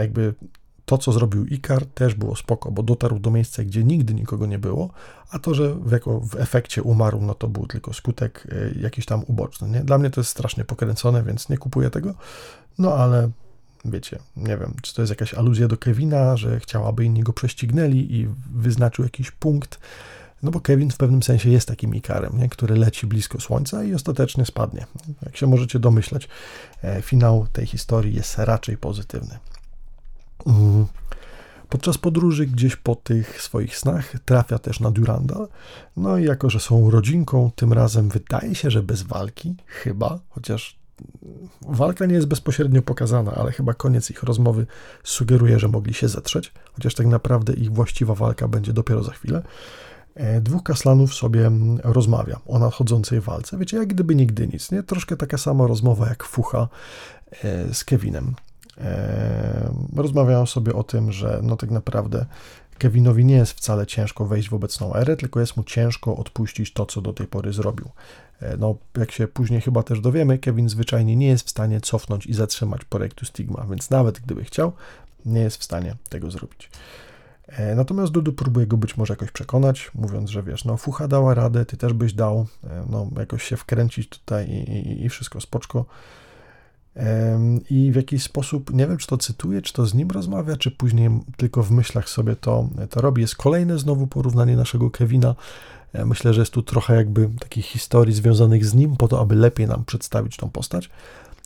jakby to, co zrobił Ikar, też było spoko, bo dotarł do miejsca, gdzie nigdy nikogo nie było, a to, że w, jako w efekcie umarł, no to był tylko skutek e, jakiś tam uboczny. Nie? Dla mnie to jest strasznie pokręcone, więc nie kupuję tego. No ale wiecie, nie wiem, czy to jest jakaś aluzja do Kevina, że chciałaby inni go prześcignęli i wyznaczył jakiś punkt. No bo Kevin w pewnym sensie jest takim ikarem, nie? który leci blisko Słońca i ostatecznie spadnie. Jak się możecie domyśleć, e, finał tej historii jest raczej pozytywny. Mhm. Podczas podróży gdzieś po tych swoich snach trafia też na Durandal. No i jako, że są rodzinką, tym razem wydaje się, że bez walki, chyba, chociaż walka nie jest bezpośrednio pokazana, ale chyba koniec ich rozmowy sugeruje, że mogli się zetrzeć, chociaż tak naprawdę ich właściwa walka będzie dopiero za chwilę. E, dwóch kaslanów sobie mm, rozmawia o nadchodzącej walce. Wiecie, jak gdyby nigdy nic, nie? Troszkę taka sama rozmowa jak Fucha e, z Kevinem. E, rozmawiają sobie o tym, że no tak naprawdę Kevinowi nie jest wcale ciężko wejść w obecną erę, tylko jest mu ciężko odpuścić to, co do tej pory zrobił. No, jak się później chyba też dowiemy, Kevin zwyczajnie nie jest w stanie cofnąć i zatrzymać projektu Stigma, więc nawet gdyby chciał, nie jest w stanie tego zrobić. E, natomiast Dudu próbuje go być może jakoś przekonać, mówiąc, że wiesz, no Fucha dała radę, ty też byś dał, e, no jakoś się wkręcić tutaj i, i, i wszystko spoczko. I w jakiś sposób, nie wiem, czy to cytuje, czy to z nim rozmawia, czy później tylko w myślach sobie to, to robi. Jest kolejne znowu porównanie naszego Kevina. E, myślę, że jest tu trochę jakby takich historii związanych z nim, po to, aby lepiej nam przedstawić tą postać.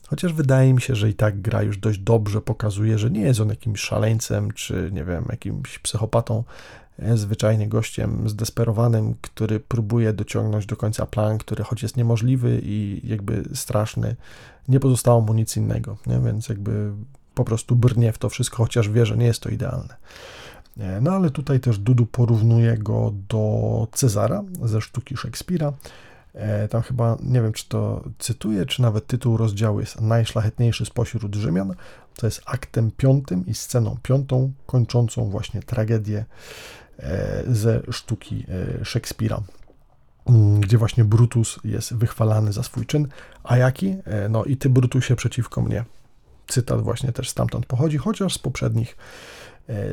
Chociaż wydaje mi się, że i tak gra już dość dobrze pokazuje, że nie jest on jakimś szaleńcem, czy nie wiem, jakimś psychopatą, jest zwyczajnie gościem zdesperowanym, który próbuje dociągnąć do końca plan, który choć jest niemożliwy i jakby straszny, nie pozostało mu nic innego, nie? więc jakby po prostu brnie w to wszystko, chociaż wie, że nie jest to idealne. No ale tutaj też Dudu porównuje go do Cezara ze sztuki Szekspira, E, tam chyba, nie wiem czy to cytuję, czy nawet tytuł rozdziału jest Najszlachetniejszy spośród Rzymian. To jest aktem piątym i sceną piątą, kończącą właśnie tragedię e, ze sztuki e, Szekspira mm, gdzie właśnie Brutus jest wychwalany za swój czyn. A jaki? No i ty, Brutusie, przeciwko mnie. Cytat właśnie też stamtąd pochodzi, chociaż z poprzednich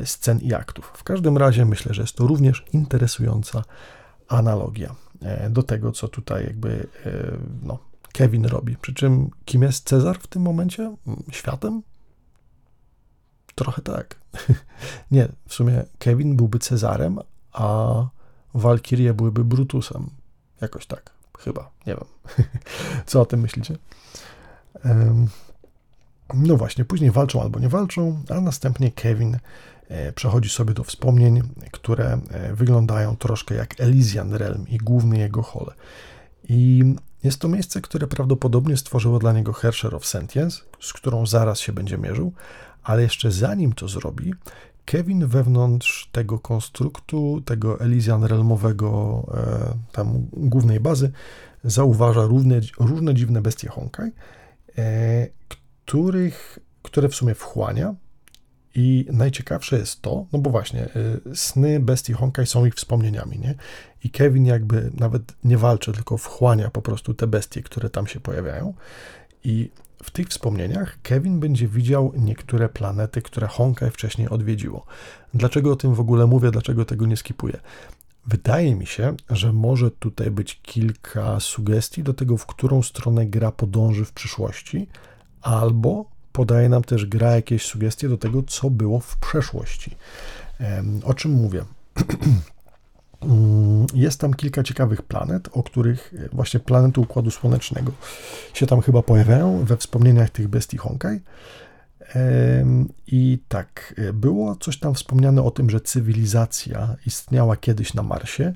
scen i aktów. W każdym razie myślę, że jest to również interesująca analogia. E, do tego, co tutaj jakby e, no, Kevin robi. Przy czym kim jest Cezar w tym momencie? Mm, światem? Trochę tak. Nie, w sumie Kevin byłby Cezarem, a Walkirie byłyby Brutusem. Jakoś tak, chyba, nie wiem. Co o tym myślicie? No właśnie, później walczą albo nie walczą, a następnie Kevin przechodzi sobie do wspomnień, które e, wyglądają troszkę jak Elysian Realm i główny jego hall. I jest to miejsce, które prawdopodobnie stworzyło dla niego Hersher of Sentience, z którą zaraz się będzie mierzył, ale jeszcze zanim to zrobi, Kevin wewnątrz tego konstruktu, tego Elysian Realmowego, e, tam głównej bazy, zauważa różne, różne dziwne bestie Honkai, których, które w sumie wchłania I najciekawsze jest to, no bo właśnie, y, sny bestii Honkai są ich wspomnieniami, nie? I Kevin jakby nawet nie walczy, tylko wchłania po prostu te bestie, które tam się pojawiają. I w tych wspomnieniach Kevin będzie widział niektóre planety, które Honkai wcześniej odwiedziło. Dlaczego o tym w ogóle mówię, dlaczego tego nie skipuję? Wydaje mi się, że może tutaj być kilka sugestii do tego, w którą stronę gra podąży w przyszłości, albo podaje nam też gra jakieś sugestie do tego, co było w przeszłości. O czym mówię? Mm, jest tam kilka ciekawych planet, o których e, właśnie planety Układu Słonecznego się tam chyba pojawiają we wspomnieniach tych bestii Honkai. I tak, e, było coś tam wspomniane o tym, że cywilizacja istniała kiedyś na Marsie.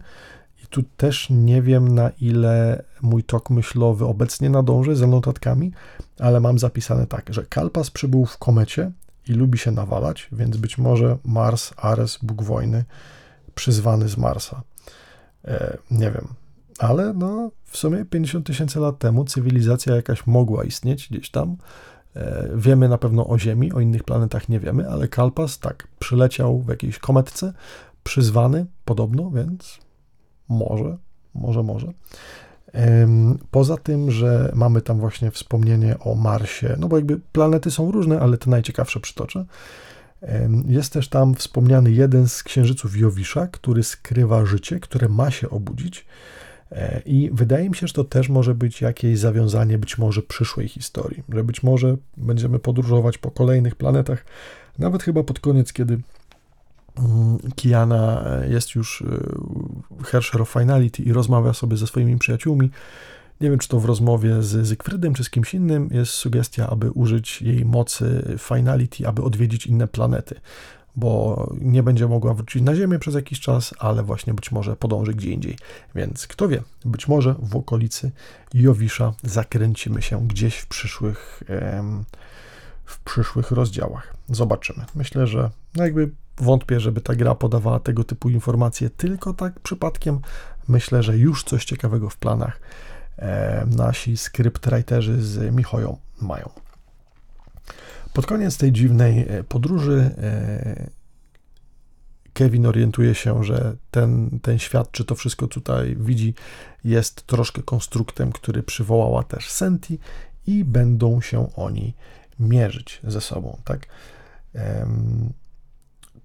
I tu też nie wiem, na ile mój tok myślowy obecnie nadąży za notatkami, ale mam zapisane tak, że Kalpas przybył w komecie i lubi się nawalać, więc być może Mars, Ares, Bóg wojny, przyzwany z Marsa. E, nie wiem, ale no, w sumie 50 tysięcy lat temu cywilizacja jakaś mogła istnieć gdzieś tam. E, wiemy na pewno o Ziemi, o innych planetach nie wiemy, ale Kalpas tak, przyleciał w jakiejś kometce, przyzwany podobno, więc może, może, może. Poza tym, że mamy tam właśnie wspomnienie o Marsie, no bo jakby planety są różne, ale te najciekawsze przytoczę. Jest też tam wspomniany jeden z księżyców Jowisza, który skrywa życie, które ma się obudzić. E, I wydaje mi się, że to też może być jakieś zawiązanie być może przyszłej historii, że być może będziemy podróżować po kolejnych planetach, nawet chyba pod koniec, kiedy Kiana jest już e, Hersher of Finality i rozmawia sobie ze swoimi przyjaciółmi, nie wiem, czy to w rozmowie z Zygfrydem, czy z kimś innym jest sugestia, aby użyć jej mocy Finality, aby odwiedzić inne planety, bo nie będzie mogła wrócić na Ziemię przez jakiś czas, ale właśnie być może podąży gdzie indziej. Więc kto wie, być może w okolicy Jowisza zakręcimy się gdzieś w przyszłych, w przyszłych rozdziałach. Zobaczymy. Myślę, że no jakby wątpię, żeby ta gra podawała tego typu informacje tylko tak przypadkiem. Myślę, że już coś ciekawego w planach E, nasi scriptwriterzy z Michoją mają. Pod koniec tej dziwnej e, podróży e, Kevin orientuje się, że ten, ten świat, czy to wszystko tutaj widzi, jest troszkę konstruktem, który przywołała też Senti i będą się oni mierzyć ze sobą, tak?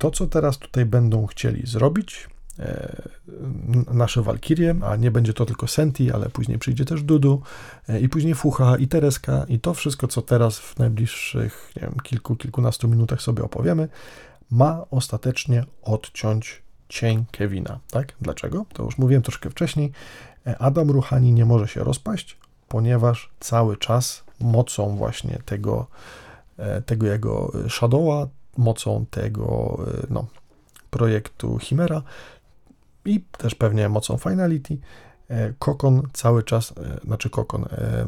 To, co teraz tutaj będą chcieli zrobić, E, nasze Walkirie, a nie będzie to tylko Senti, ale później przyjdzie też Dudu e, i później Fucha i Tereska i to wszystko, co teraz w najbliższych wiem, kilku, kilkunastu minutach sobie opowiemy, ma ostatecznie odciąć cień Kevina, tak? Dlaczego? To już mówiłem troszkę wcześniej. E, Adam Ruchani nie może się rozpaść, ponieważ cały czas mocą właśnie tego, tego jego Shadowa, mocą tego no, projektu Chimera, i też pewnie mocą Finality. E, kokon cały czas, e, znaczy kokon, e,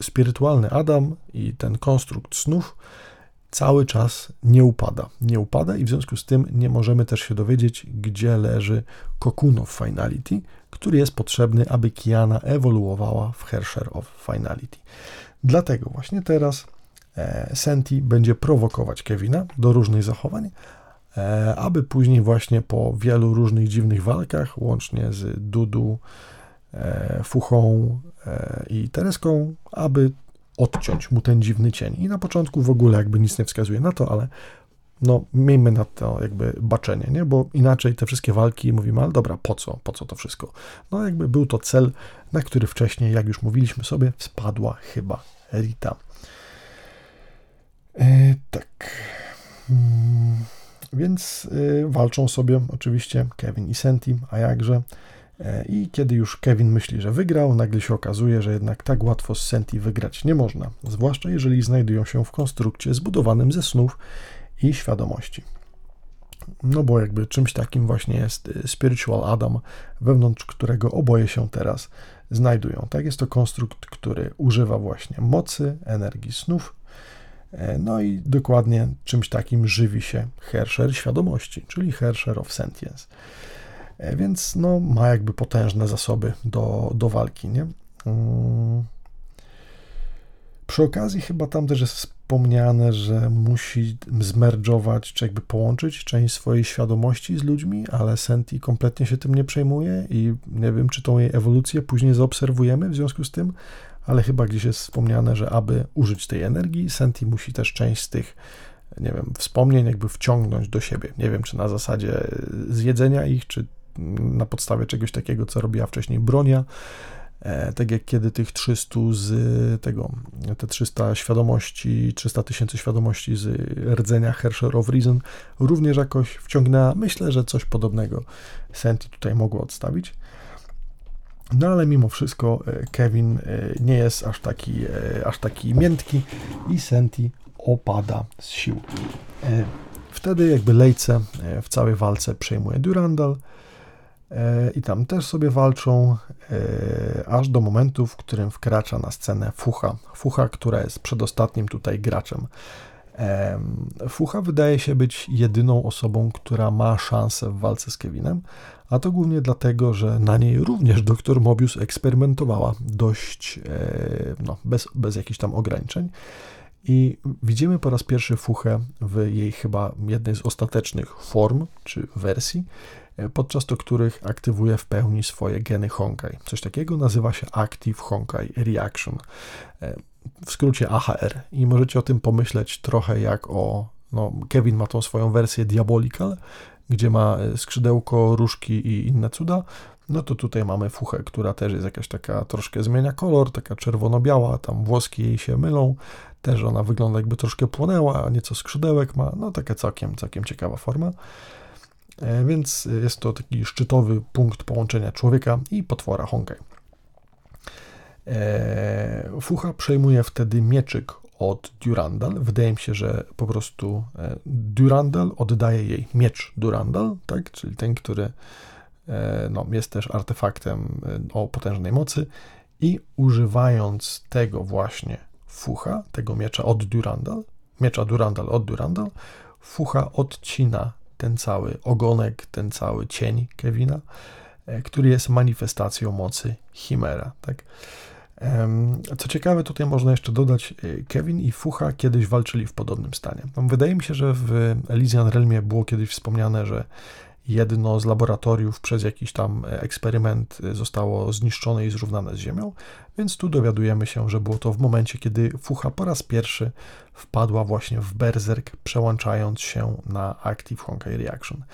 spirytualny Adam i ten konstrukt snów cały czas nie upada. Nie upada i w związku z tym nie możemy też się dowiedzieć, gdzie leży Kokun of Finality, który jest potrzebny, aby Kiana ewoluowała w Hersher of Finality. Dlatego właśnie teraz Senti będzie prowokować Kevina do różnych zachowań, E, aby później właśnie po wielu różnych dziwnych walkach, łącznie z Dudu, e, Fuchą e, i Tereską, aby odciąć mu ten dziwny cień. I na początku w ogóle jakby nic nie wskazuje na to, ale no miejmy na to jakby baczenie, nie? bo inaczej te wszystkie walki mówimy, ale dobra, po co, po co to wszystko? No jakby był to cel, na który wcześniej, jak już mówiliśmy sobie, spadła chyba Rita. E, tak. Hmm. Więc y, walczą sobie oczywiście Kevin i Senti, a jakże. E, I kiedy już Kevin myśli, że wygrał, nagle się okazuje, że jednak tak łatwo z Senti wygrać nie można, zwłaszcza jeżeli znajdują się w konstrukcie zbudowanym ze snów i świadomości. No bo jakby czymś takim właśnie jest Spiritual Adam, wewnątrz którego oboje się teraz znajdują. Tak jest to konstrukt, który używa właśnie mocy, energii snów E, no i dokładnie czymś takim żywi się Hersher świadomości, czyli Hersher of Sentience. E, więc no, ma jakby potężne zasoby do, do walki. Nie? Mm. Przy okazji chyba tam też jest wspomniane, że musi zmerdżować, czy jakby połączyć część swojej świadomości z ludźmi, ale Senti kompletnie się tym nie przejmuje i nie wiem, czy tą jej ewolucję później zaobserwujemy w związku z tym, ale chyba gdzieś jest wspomniane, że aby użyć tej energii, Senti musi też część z tych nie wiem, wspomnień jakby wciągnąć do siebie. Nie wiem, czy na zasadzie zjedzenia ich, czy na podstawie czegoś takiego, co robiła wcześniej Bronia, E, tak jak kiedy tych 300 z tego, te 300 świadomości, 300 tysięcy świadomości z rdzenia Hersher of Reason również jakoś wciągnęła. Myślę, że coś podobnego Senti tutaj mogło odstawić. No ale mimo wszystko e, Kevin e, nie jest aż taki, aż taki miętki i Senti opada z sił. Wtedy jakby Lejce w całej walce przejmuje Durandal, E, i tam też sobie walczą, e, aż do momentu, w którym wkracza na scenę Fucha. Fucha, która jest przedostatnim tutaj graczem. Fucha wydaje się być jedyną osobą, która ma szansę w walce z Kevinem, a to głównie dlatego, że na niej również dr Mobius eksperymentowała dość e, no, bez, bez jakichś tam ograniczeń. I widzimy po raz pierwszy Fuchę w jej chyba jednej z ostatecznych form czy wersji, podczas do których aktywuje w pełni swoje geny Honkai. Coś takiego nazywa się Active Honkai Reaction, e, w skrócie AHR. I możecie o tym pomyśleć trochę jak o. No, Kevin ma tą swoją wersję Diabolical, gdzie ma e, skrzydełko, różki i inne cuda. No to tutaj mamy fuchę, która też jest jakaś taka, troszkę zmienia kolor, taka czerwono-biała, tam włoski jej się mylą, też ona wygląda jakby troszkę płonęła, a nieco skrzydełek ma, no taka całkiem, całkiem ciekawa forma. E, więc jest to taki szczytowy punkt połączenia człowieka i potwora Honkai. E, Fucha przejmuje wtedy mieczyk od Durandal. Wydaje mi się, że po prostu e, Durandal oddaje jej miecz Durandal, tak? czyli ten, który no, jest też artefaktem o potężnej mocy i używając tego właśnie Fucha, tego miecza od Durandal, miecza Durandal od Durandal, Fucha odcina ten cały ogonek, ten cały cień Kevina, e, który jest manifestacją mocy Chimera. Tak? Co ciekawe, tutaj można jeszcze dodać, e, Kevin i Fucha kiedyś walczyli w podobnym stanie. No, wydaje mi się, że w Elysian Realmie było kiedyś wspomniane, że jedno z laboratoriów przez jakiś tam eksperyment zostało zniszczone i zrównane z ziemią, więc tu dowiadujemy się, że było to w momencie, kiedy Fucha po raz pierwszy wpadła właśnie w berserk, przełączając się na Active Honkai Reaction.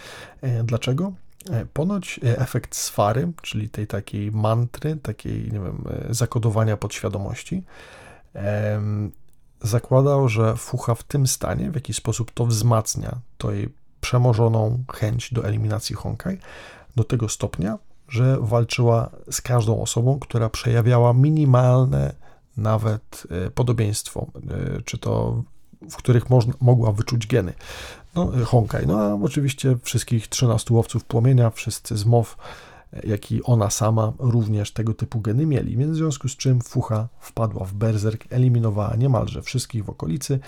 E, dlaczego? E, ponoć e, efekt sfary, czyli tej takiej mantry, takiej, nie wiem, zakodowania podświadomości, zakładał, że fucha w tym stanie w jakiś sposób to wzmacnia, to jej przemożoną chęć do eliminacji Honkai do tego stopnia, że walczyła z każdą osobą, która przejawiała minimalne nawet e, podobieństwo, e, czy to w których można, mogła wyczuć geny. No, Honkai. No a oczywiście wszystkich 13 łowców płomienia, wszyscy z MOW, jak i ona sama również tego typu geny mieli, więc w związku z czym Fucha wpadła w berserk, eliminowała niemalże wszystkich w okolicy.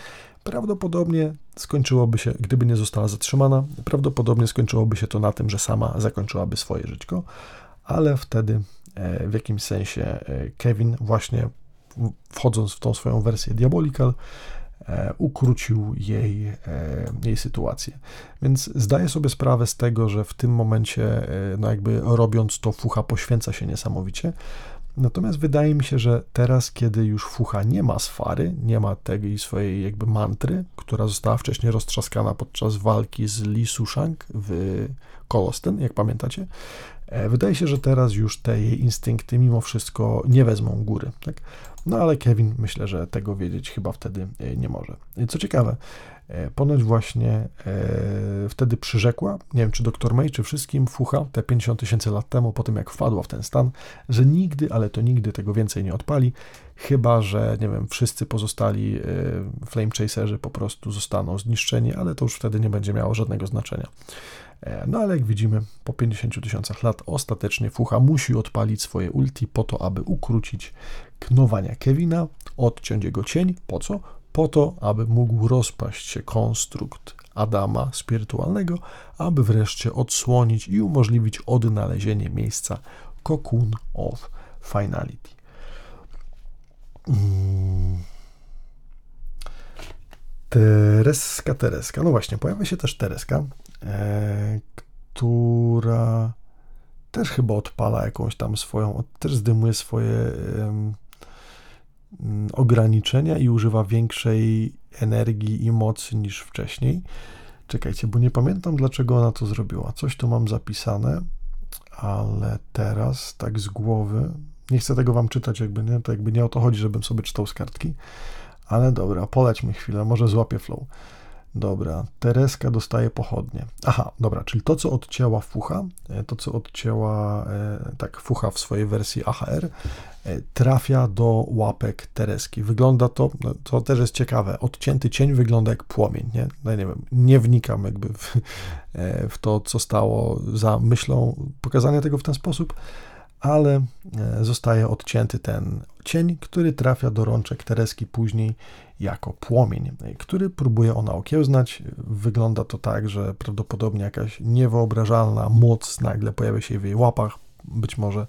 Prawdopodobnie skończyłoby się, gdyby nie została zatrzymana, prawdopodobnie skończyłoby się to na tym, że sama zakończyłaby swoje żyćko, ale wtedy e, w jakimś sensie e, Kevin właśnie wchodząc w tą swoją wersję Diabolical, ukrócił jej, e, jej sytuację. Więc zdaję sobie sprawę z tego, że w tym momencie, e, no jakby robiąc to, Fucha poświęca się niesamowicie. Natomiast wydaje mi się, że teraz, kiedy już Fucha nie ma sfary, nie ma tej swojej jakby mantry, która została wcześniej roztrzaskana podczas walki z Li Sushang w Kolosten, jak pamiętacie, wydaje się, że teraz już te jej instynkty mimo wszystko nie wezmą góry. Tak? No ale Kevin myślę, że tego wiedzieć chyba wtedy e, nie może. Co ciekawe, e, ponoć właśnie e, wtedy przyrzekła, nie wiem czy doktor May, czy wszystkim Fucha, te 50 tysięcy lat temu, po tym jak wpadła w ten stan, że nigdy, ale to nigdy tego więcej nie odpali, chyba że, nie wiem, wszyscy pozostali Flame Chaserzy po prostu zostaną zniszczeni, ale to już wtedy nie będzie miało żadnego znaczenia. No ale jak widzimy, po 50 tysiącach lat ostatecznie Fucha musi odpalić swoje ulti po to, aby ukrócić knowania Kevina, odciąć jego cień. Po co? Po to, aby mógł rozpaść się konstrukt Adama spirytualnego, aby wreszcie odsłonić i umożliwić odnalezienie miejsca Cocoon of Finality. Hmm. Tereska, Tereska. No właśnie, pojawia się też Tereska, e, która też chyba odpala jakąś tam swoją, też zdymuje swoje e, ograniczenia i używa większej energii i mocy niż wcześniej. Czekajcie, bo nie pamiętam dlaczego ona to zrobiła. Coś tu mam zapisane, ale teraz tak z głowy nie chcę tego wam czytać, jakby nie, to jakby nie o to chodzi, żebym sobie czytał z kartki. Ale dobra, polećmy chwilę, może złapię flow. Dobra, Tereska dostaje pochodnie. Aha, dobra, czyli to, co odcięła Fucha, e, to, co odcięła, e, tak, Fucha w swojej wersji AHR, e, trafia do łapek Tereski. Wygląda to, no, to też jest ciekawe, odcięty cień wygląda jak płomień, nie? No, nie wiem, nie wnikam jakby w, w to, co stało za myślą pokazania tego w ten sposób, ale e, zostaje odcięty ten cień, który trafia do rączek Tereski później jako płomień, który próbuje ona okiełznać. Wygląda to tak, że prawdopodobnie jakaś niewyobrażalna moc nagle pojawia się w jej łapach, być może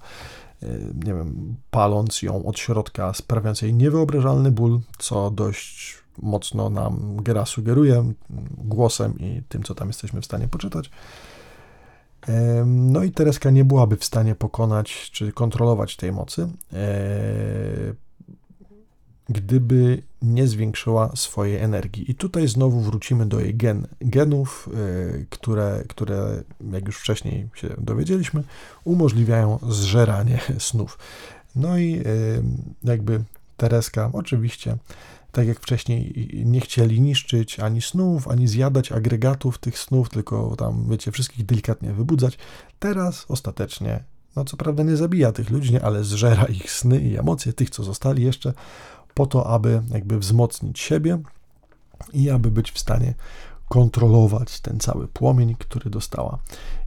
e, nie wiem, paląc ją od środka, sprawiając jej niewyobrażalny ból, co dość mocno nam gra sugeruje głosem i tym, co tam jesteśmy w stanie poczytać. No i Tereska nie byłaby w stanie pokonać czy kontrolować tej mocy, gdyby nie zwiększyła swojej energii. I tutaj znowu wrócimy do jej gen, genów, e, które, które, jak już wcześniej się dowiedzieliśmy, umożliwiają zżeranie snów. No i jakby Tereska oczywiście tak jak wcześniej, nie chcieli niszczyć ani snów, ani zjadać agregatów tych snów, tylko tam, wiecie, wszystkich delikatnie wybudzać. Teraz ostatecznie, no co prawda nie zabija tych ludzi, nie, ale zżera ich sny i emocje, tych, co zostali jeszcze, po to, aby jakby wzmocnić siebie i aby być w stanie kontrolować ten cały płomień, który dostała.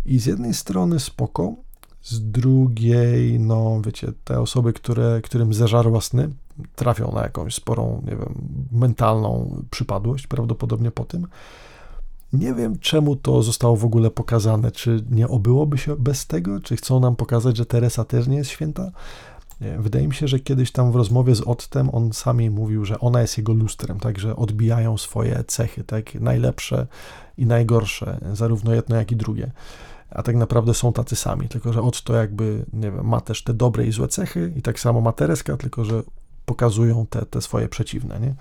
I z jednej strony spoko, z drugiej, no wiecie, te osoby, które, którym zeżarła sny, trafią na jakąś sporą, nie wiem, mentalną przypadłość, prawdopodobnie po tym. Nie wiem, czemu to zostało w ogóle pokazane. Czy nie obyłoby się bez tego? Czy chcą nam pokazać, że Teresa też nie jest święta? Wydaje mi się, że kiedyś tam w rozmowie z Ottem on sami mówił, że ona jest jego lustrem, także odbijają swoje cechy, tak najlepsze i najgorsze, zarówno jedno, jak i drugie. A tak naprawdę są tacy sami, tylko że Otto jakby, nie wiem, ma też te dobre i złe cechy i tak samo ma Tereska, tylko że pokazują te, te swoje przeciwne, nie?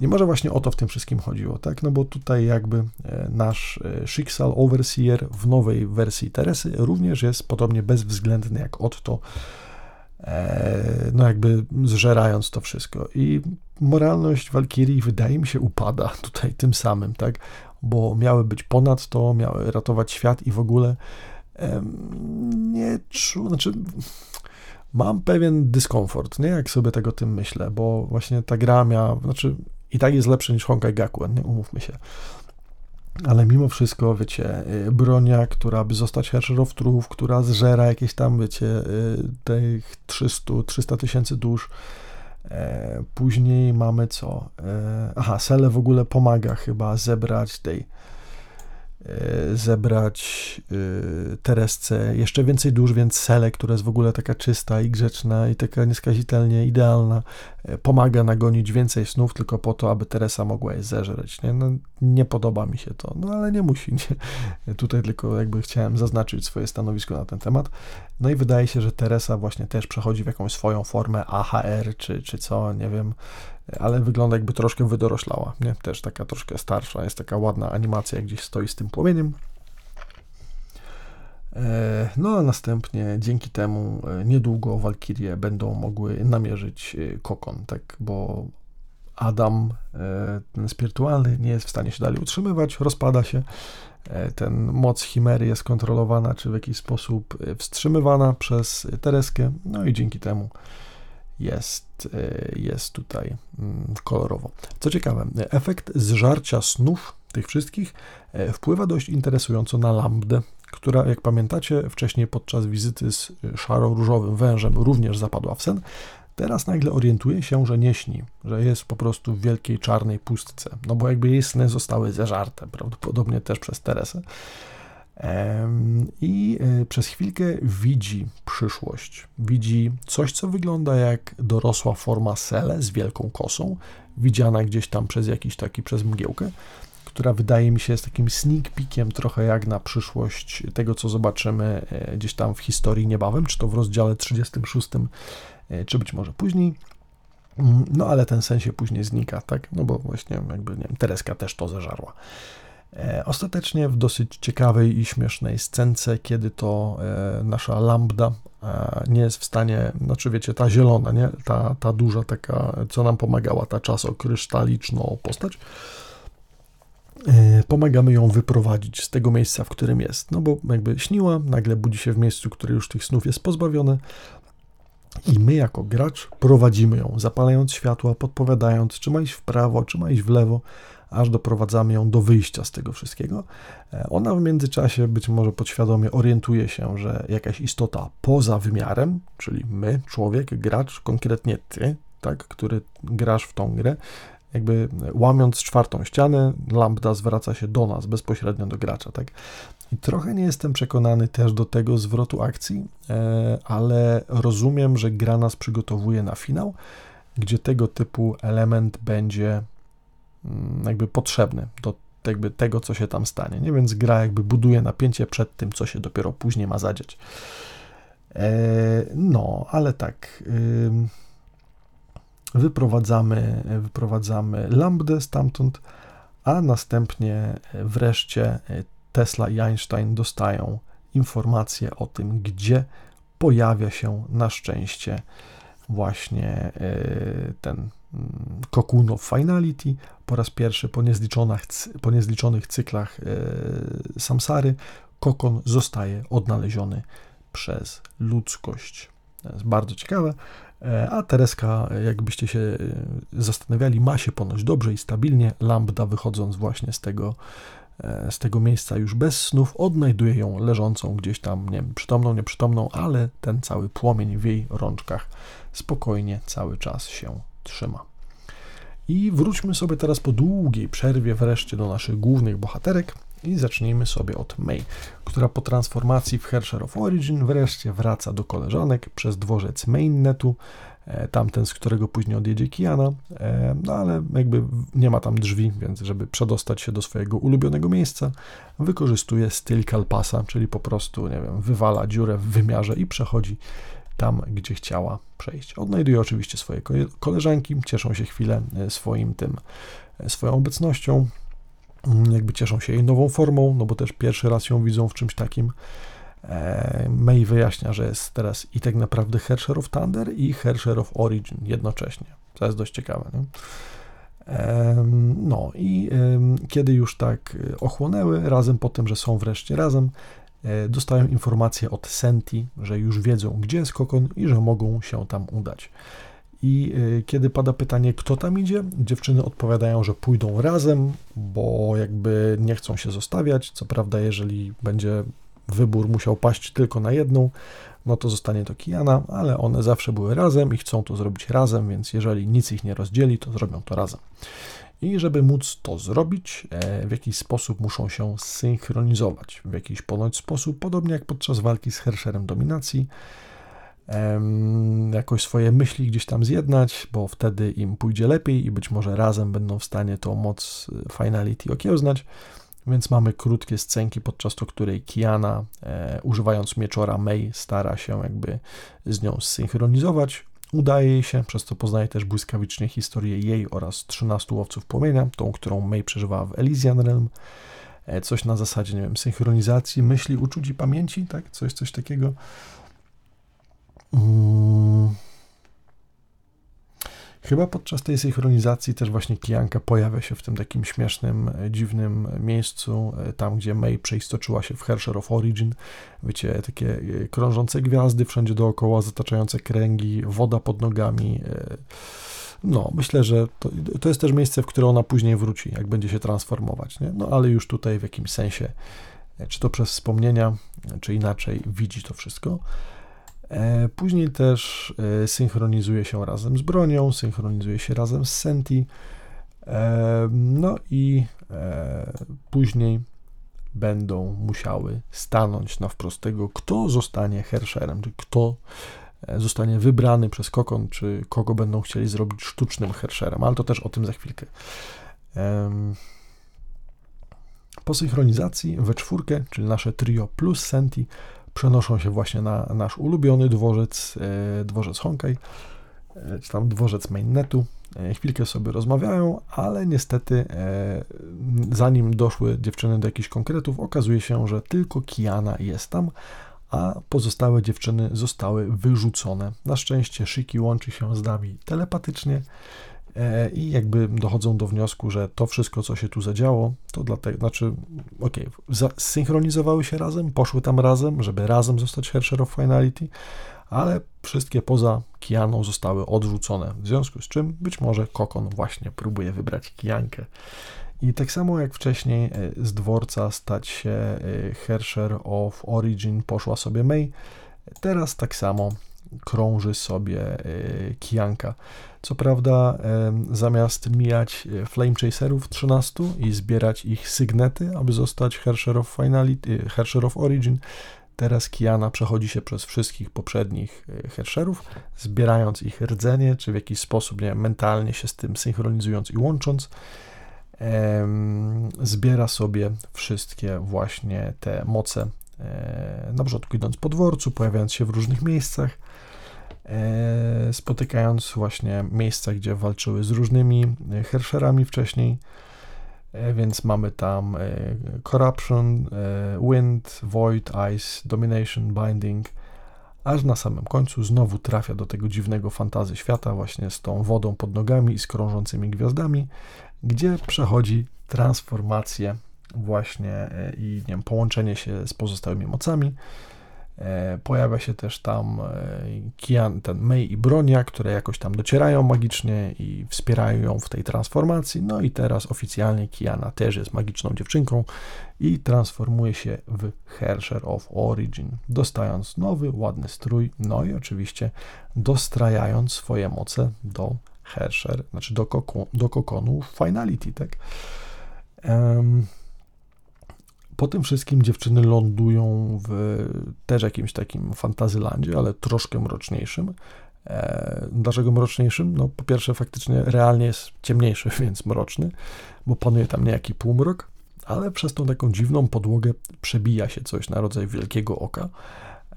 I może właśnie o to w tym wszystkim chodziło, tak? No bo tutaj jakby e, nasz e, Schicksal Overseer w nowej wersji Teresy również jest podobnie bezwzględny jak Otto, e, no jakby zżerając to wszystko. I moralność Walkirii wydaje mi się upada tutaj tym samym, tak? Bo miały być ponad to, miały ratować świat i w ogóle nie czuł, znaczy mam pewien dyskomfort, nie? Jak sobie tego tym myślę, bo właśnie ta gra miała, znaczy i tak jest lepsze niż Honkai Gakuen, nie? Umówmy się. Ale mimo wszystko, wiecie, y, bronia, która by zostać herszerowtrów, która zżera jakieś tam, wiecie, y, tych 300 tysięcy dusz, e, Później mamy co? E, aha, Sele w ogóle pomaga chyba zebrać tej zebrać e, Teresce jeszcze więcej dusz, więc Sele, która jest w ogóle taka czysta i grzeczna i taka nieskazitelnie idealna, e, pomaga nagonić więcej snów tylko po to, aby Teresa mogła je zeżreć. Nie, no, nie podoba mi się to, no ale nie musi. Nie? Tutaj tylko jakby chciałem zaznaczyć swoje stanowisko na ten temat. No i wydaje się, że Teresa właśnie też przechodzi w jakąś swoją formę AHR czy, czy co, nie wiem, ale wygląda jakby troszkę wydoroślała, nie? Też taka troszkę starsza, jest taka ładna animacja, gdzieś stoi z tym płomieniem. E, no a następnie dzięki temu e, niedługo Walkirie będą mogły namierzyć e, kokon, tak, bo Adam, ten spirytualny, nie jest w stanie się dalej utrzymywać, rozpada się. Ten moc chimery jest kontrolowana, czy w jakiś sposób wstrzymywana przez Tereskę, no i dzięki temu jest, e, jest tutaj mm, kolorowo. Co ciekawe, efekt zżarcia snów tych wszystkich e, wpływa dość interesująco na lambdę, która, jak pamiętacie, wcześniej podczas wizyty z szaro-różowym wężem również zapadła w sen. Teraz nagle orientuje się, że nie śni, że jest po prostu w wielkiej czarnej pustce, no bo jakby jej sny zostały zeżarte, prawdopodobnie też przez Teresę. I e, przez chwilkę widzi przyszłość. Widzi coś, co wygląda jak dorosła forma Sele z wielką kosą, widziana gdzieś tam przez jakiś taki, przez mgiełkę, która wydaje mi się jest takim sneak peekiem trochę jak na przyszłość tego, co zobaczymy e, gdzieś tam w historii niebawem, czy to w rozdziale 36, e, czy być może później. Mm, no ale ten sens się później znika, tak? No bo właśnie jakby, nie wiem, Tereska też to zażarła. E, ostatecznie w dosyć ciekawej i śmiesznej scence, kiedy to e, nasza lambda e, nie jest w stanie, znaczy wiecie, ta zielona, nie? Ta, ta duża taka, co nam pomagała, ta czasokrysztaliczna postać, pomagamy ją wyprowadzić z tego miejsca, w którym jest. No bo jakby śniła, nagle budzi się w miejscu, które już tych snów jest pozbawione. I my, jako gracz, prowadzimy ją, zapalając światła, podpowiadając, czy ma iść w prawo, czy ma iść w lewo, aż doprowadzamy ją do wyjścia z tego wszystkiego. E, ona w międzyczasie być może podświadomie orientuje się, że jakaś istota poza wymiarem, czyli my, człowiek, gracz, konkretnie ty, tak, który grasz w tą grę, jakby łamiąc czwartą ścianę, lambda zwraca się do nas, bezpośrednio do gracza, tak. I trochę nie jestem przekonany też do tego zwrotu akcji, e, ale rozumiem, że gra nas przygotowuje na finał, gdzie tego typu element będzie jakby potrzebny do jakby tego, co się tam stanie. Nie więc gra jakby buduje napięcie przed tym, co się dopiero później ma zadziać. E, no, ale tak. Wyprowadzamy, wyprowadzamy lambdę stamtąd, a następnie wreszcie Tesla i Einstein dostają informację o tym, gdzie pojawia się na szczęście właśnie e, ten Cocoon of Finality po raz pierwszy po niezliczonych, po niezliczonych cyklach e, samsary kokon zostaje odnaleziony przez ludzkość. To jest bardzo ciekawe. E, a Tereska, jakbyście się e, zastanawiali, ma się ponoć dobrze i stabilnie. Lambda, wychodząc właśnie z tego, z tego miejsca już bez snów, odnajduje ją leżącą gdzieś tam, nie wiem, przytomną, nieprzytomną, ale ten cały płomień w jej rączkach spokojnie cały czas się trzyma. I wróćmy sobie teraz po długiej przerwie wreszcie do naszych głównych bohaterek i zacznijmy sobie od May, która po transformacji w Hersher of Origin wreszcie wraca do koleżanek przez dworzec Mainnetu, e, tamten, z którego później odjedzie Kiana, e, no ale jakby nie ma tam drzwi, więc żeby przedostać się do swojego ulubionego miejsca, wykorzystuje styl Kalpasa, czyli po prostu, nie wiem, wywala dziurę w wymiarze i przechodzi tam, gdzie chciała przejść. Odnajduje oczywiście swoje koleżanki, cieszą się chwilę e, swoim tym, e, swoją obecnością, mm, jakby cieszą się jej nową formą, no bo też pierwszy raz ją widzą w czymś takim. E, May wyjaśnia, że jest teraz i tak naprawdę Hersher of Thunder i Hersher of Origin jednocześnie. To jest dość ciekawe. Nie? No i kiedy już tak ochłonęły, razem po tym, że są wreszcie razem, dostają informację od Senti, że już wiedzą, gdzie jest kokon i że mogą się tam udać. I e, kiedy pada pytanie, kto tam idzie, dziewczyny odpowiadają, że pójdą razem, bo jakby nie chcą się zostawiać. Co prawda, jeżeli będzie wybór musiał paść tylko na jedną, no to zostanie to Kiana, ale one zawsze były razem i chcą to zrobić razem, więc jeżeli nic ich nie rozdzieli, to zrobią to razem. I żeby móc to zrobić, e, w jakiś sposób muszą się synchronizować. W jakiś ponoć sposób, podobnie jak podczas walki z Hersherem dominacji, jakoś swoje myśli gdzieś tam zjednać, bo wtedy im pójdzie lepiej i być może razem będą w stanie tą moc e, Finality okiełznać. Więc mamy krótkie scenki, podczas to której Kiana, e, używając mieczora Mei, stara się jakby z nią zsynchronizować. Udaje jej się, przez co poznaje też błyskawicznie historię jej oraz 13 łowców płomienia, tą, którą May przeżywała w Elysian Realm. E, coś na zasadzie, nie wiem, synchronizacji myśli, uczuć i pamięci, tak? Coś, coś takiego. Hmm. Chyba podczas tej synchronizacji też właśnie Kijanka pojawia się w tym takim śmiesznym, e, dziwnym miejscu, e, tam gdzie May przeistoczyła się w Hersher of Origin. Wiecie, takie e, krążące gwiazdy wszędzie dookoła, zataczające kręgi, woda pod nogami. No, myślę, że to, to jest też miejsce, w które ona później wróci, jak będzie się transformować. Nie? No, ale już tutaj w jakimś sensie, czy to przez wspomnienia, czy inaczej, widzi to wszystko. E, później też e, synchronizuje się razem z bronią, synchronizuje się razem z Senti. E, no i później będą musiały stanąć na wprost tego, kto zostanie Hersherem, czy kto zostanie wybrany przez kokon, czy kogo będą chcieli zrobić sztucznym Hersherem, ale to też o tym za chwilkę. Po synchronizacji we czwórkę, czyli nasze trio plus Senti, przenoszą się właśnie na nasz ulubiony dworzec, e, dworzec Honkai, e, czy tam dworzec mainnetu. E, chwilkę sobie rozmawiają, ale niestety zanim doszły dziewczyny do jakichś konkretów, okazuje się, że tylko Kiana jest tam, a pozostałe dziewczyny zostały wyrzucone. Na szczęście Shiki łączy się z nami telepatycznie, i jakby dochodzą do wniosku, że to wszystko, co się tu zadziało, to dlatego, znaczy, okej, okay, zsynchronizowały się razem, poszły tam razem, żeby razem zostać Hersher of Finality, ale wszystkie poza Kianą zostały odrzucone, w związku z czym być może Kokon właśnie próbuje wybrać Kijankę. I tak samo jak wcześniej e, z dworca stać się e, Hersher of Origin poszła sobie May, teraz tak samo krąży sobie Kijanka. Co prawda, zamiast mijać e, Flame Chaserów 13 i zbierać ich sygnety, aby zostać Hersher of Finality, e, Hersher of Origin, teraz Kiana przechodzi się przez wszystkich poprzednich e, Hersherów, zbierając ich rdzenie, czy w jakiś sposób nie, mentalnie się z tym synchronizując i łącząc. zbiera sobie wszystkie właśnie te moce, na przykład idąc po dworcu, pojawiając się w różnych miejscach, spotykając właśnie miejsca, gdzie walczyły z różnymi e, Hersherami wcześniej. E, więc mamy tam Corruption, Wind, Void, Ice, Domination, Binding, aż na samym końcu znowu trafia do tego dziwnego fantazy świata, właśnie z tą wodą pod nogami i z krążącymi gwiazdami, gdzie przechodzi transformację właśnie i nie wiem, połączenie się z pozostałymi mocami. E, pojawia się też tam e, Kian, ten Mei i Bronia, które jakoś tam docierają magicznie i wspierają ją w tej transformacji. No i teraz oficjalnie Kiana też jest magiczną dziewczynką i transformuje się w Hersher of Origin, dostając nowy, ładny strój, no i oczywiście dostrajając swoje moce do Hersher, znaczy do, koko, do kokonu Finality, tak? Um, po tym wszystkim dziewczyny lądują w też jakimś takim fantazylandzie, ale troszkę mroczniejszym. E, dlaczego mroczniejszym? No po pierwsze faktycznie realnie jest ciemniejszy, więc mroczny, bo panuje tam niejaki półmrok, ale przez tą taką dziwną podłogę przebija się coś na rodzaj wielkiego oka.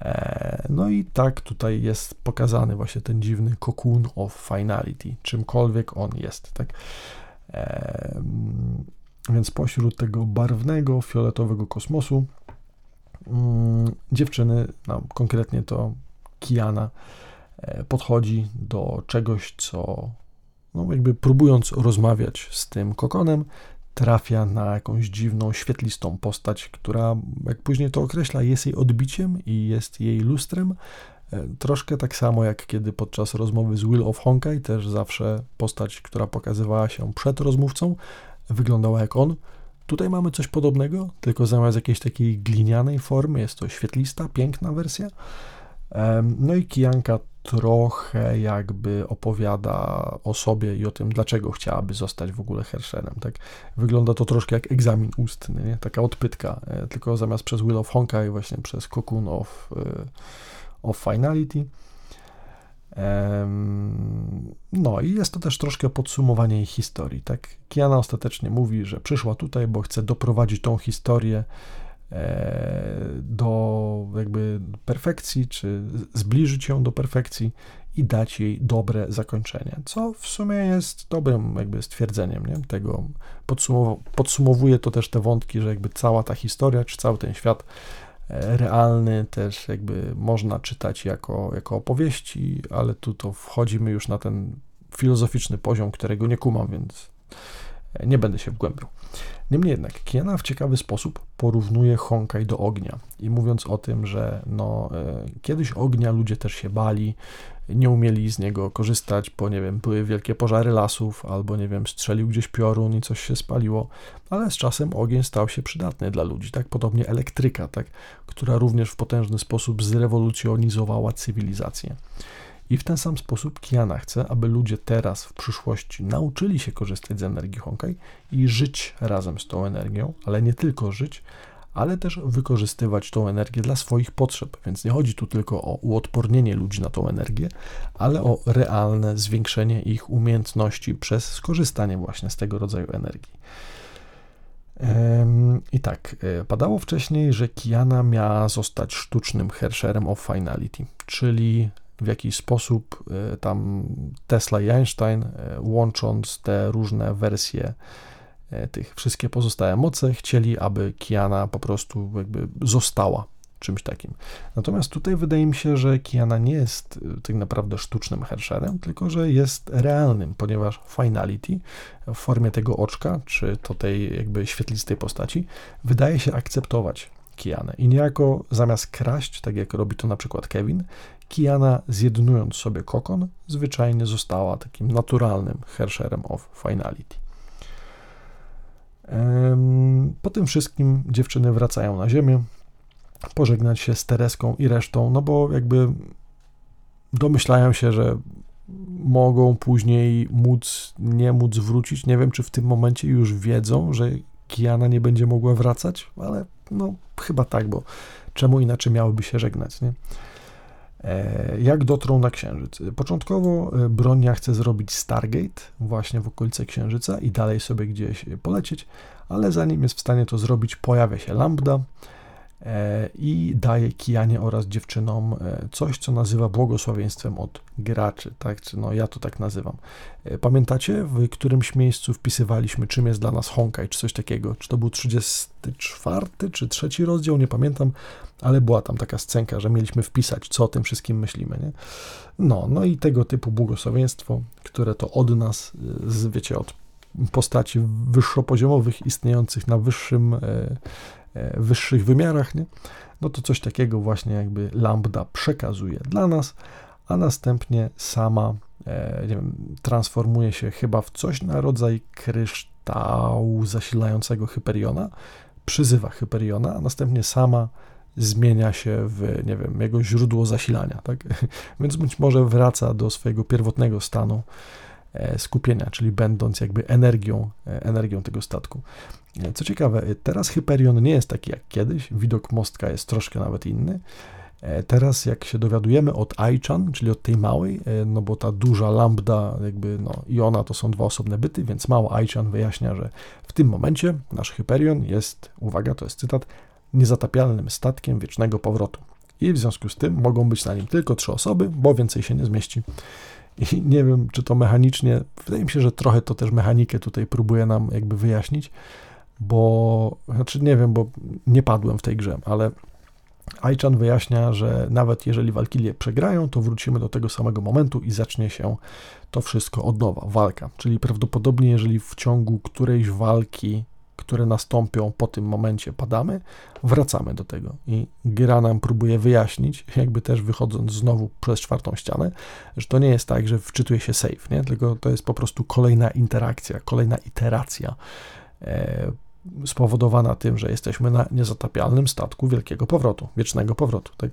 E, no i tak tutaj jest pokazany właśnie ten dziwny cocoon of finality, czymkolwiek on jest, tak? E, więc pośród tego barwnego, fioletowego kosmosu mm, dziewczyny, no, konkretnie to Kiana, e, podchodzi do czegoś, co no, jakby próbując rozmawiać z tym kokonem, trafia na jakąś dziwną, świetlistą postać, która, jak później to określa, jest jej odbiciem i jest jej lustrem. E, troszkę tak samo jak kiedy podczas rozmowy z Will of Honkai, też zawsze postać, która pokazywała się przed rozmówcą, wyglądała jak on. Tutaj mamy coś podobnego, tylko zamiast jakiejś takiej glinianej formy jest to świetlista, piękna wersja. No i Kijanka trochę jakby opowiada o sobie i o tym, dlaczego chciałaby zostać w ogóle Hersherem. Tak? Wygląda to troszkę jak egzamin ustny, nie? taka odpytka, e, tylko zamiast przez Will of Honkai właśnie przez Cocoon of, e, of Finality. No i jest to też troszkę podsumowanie jej historii. Tak? Kiana ostatecznie mówi, że przyszła tutaj, bo chce doprowadzić tą historię e, do jakby perfekcji, czy zbliżyć ją do perfekcji i dać jej dobre zakończenie, co w sumie jest dobrym jakby stwierdzeniem nie? tego. podsumowuje to też te wątki, że jakby cała ta historia, czy cały ten świat realny też jakby można czytać jako, jako opowieści, ale tu to wchodzimy już na ten filozoficzny poziom, którego nie kumam, więc nie będę się wgłębiał. Niemniej jednak, Kiana w ciekawy sposób porównuje Honkai do ognia i mówiąc o tym, że no, e, kiedyś ognia ludzie też się bali, nie umieli z niego korzystać, bo nie wiem, były wielkie pożary lasów, albo nie wiem, strzelił gdzieś piorun i coś się spaliło, ale z czasem ogień stał się przydatny dla ludzi, tak? Podobnie elektryka, tak? Która również w potężny sposób zrewolucjonizowała cywilizację. I w ten sam sposób Kiana chce, aby ludzie teraz, w przyszłości nauczyli się korzystać z energii Honkai i żyć razem z tą energią, ale nie tylko żyć, ale też wykorzystywać tą energię dla swoich potrzeb. Więc nie chodzi tu tylko o uodpornienie ludzi na tą energię, ale o realne zwiększenie ich umiejętności przez skorzystanie właśnie z tego rodzaju energii. I tak, e, padało wcześniej, że Kiana miała zostać sztucznym Herscherem of Finality, czyli w jakiś sposób e, tam Tesla i Einstein, e, łącząc te różne wersje tych wszystkie pozostałe moce, chcieli, aby Kiana po prostu jakby została czymś takim. Natomiast tutaj wydaje mi się, że Kiana nie jest tak naprawdę sztucznym Herscherem, tylko że jest realnym, ponieważ Finality w formie tego oczka, czy to tej jakby świetlistej postaci, wydaje się akceptować Kianę. I niejako zamiast kraść, tak jak robi to na przykład Kevin, Kiana zjednując sobie kokon, zwyczajnie została takim naturalnym Herscherem of Finality. Po tym wszystkim dziewczyny wracają na ziemię, pożegnać się z Tereską i resztą, no bo jakby domyślają się, że mogą później móc, nie móc wrócić. Nie wiem, czy w tym momencie już wiedzą, że Kiana nie będzie mogła wracać, ale no chyba tak, bo czemu inaczej miałyby się żegnać, nie? E, jak dotrą na Księżyc? Początkowo e, Bronia chce zrobić Stargate właśnie w okolice Księżyca i dalej sobie gdzieś polecieć, ale zanim jest w stanie to zrobić, pojawia się Lambda, E, i daje Kijanie oraz dziewczynom e, coś, co nazywa błogosławieństwem od graczy, tak? No ja to tak nazywam. E, pamiętacie, w którymś miejscu wpisywaliśmy, czym jest dla nas Honkai, czy coś takiego? Czy to był 34 czy trzeci rozdział, nie pamiętam, ale była tam taka scenka, że mieliśmy wpisać, co o tym wszystkim myślimy, nie? No, no i tego typu błogosławieństwo, które to od nas, z, wiecie, od postaci wyższopoziomowych, istniejących na wyższym E, wyższych wymiarach, nie? no to coś takiego właśnie jakby lambda przekazuje dla nas, a następnie sama e, wiem, transformuje się chyba w coś na rodzaj kryształu zasilającego Hyperiona, przyzywa Hyperiona, a następnie sama zmienia się w, nie wiem, jego źródło zasilania, tak? Więc być może wraca do swojego pierwotnego stanu e, skupienia, czyli będąc jakby energią, energią tego statku. Co ciekawe, teraz Hyperion nie jest taki jak kiedyś, widok mostka jest troszkę nawet inny. E, teraz jak się dowiadujemy od Aichan, czyli od tej małej, e, no bo ta duża lambda jakby, no i ona to są dwa osobne byty, więc mała Aichan wyjaśnia, że w tym momencie nasz Hyperion jest, uwaga, to jest cytat, niezatapialnym statkiem wiecznego powrotu. I w związku z tym mogą być na nim tylko trzy osoby, bo więcej się nie zmieści. I nie wiem, czy to mechanicznie, wydaje mi się, że trochę to też mechanikę tutaj próbuje nam jakby wyjaśnić, bo, znaczy nie wiem, bo nie padłem w tej grze, ale Aichan wyjaśnia, że nawet jeżeli Walkilie przegrają, to wrócimy do tego samego momentu i zacznie się to wszystko od nowa, walka. Czyli prawdopodobnie, jeżeli w ciągu którejś walki, które nastąpią po tym momencie, padamy, wracamy do tego. I gra nam próbuje wyjaśnić, jakby też wychodząc znowu przez czwartą ścianę, że to nie jest tak, że wczytuje się save, nie? tylko to jest po prostu kolejna interakcja, kolejna iteracja e, spowodowana tym, że jesteśmy na niezatapialnym statku wielkiego powrotu, wiecznego powrotu. Tak?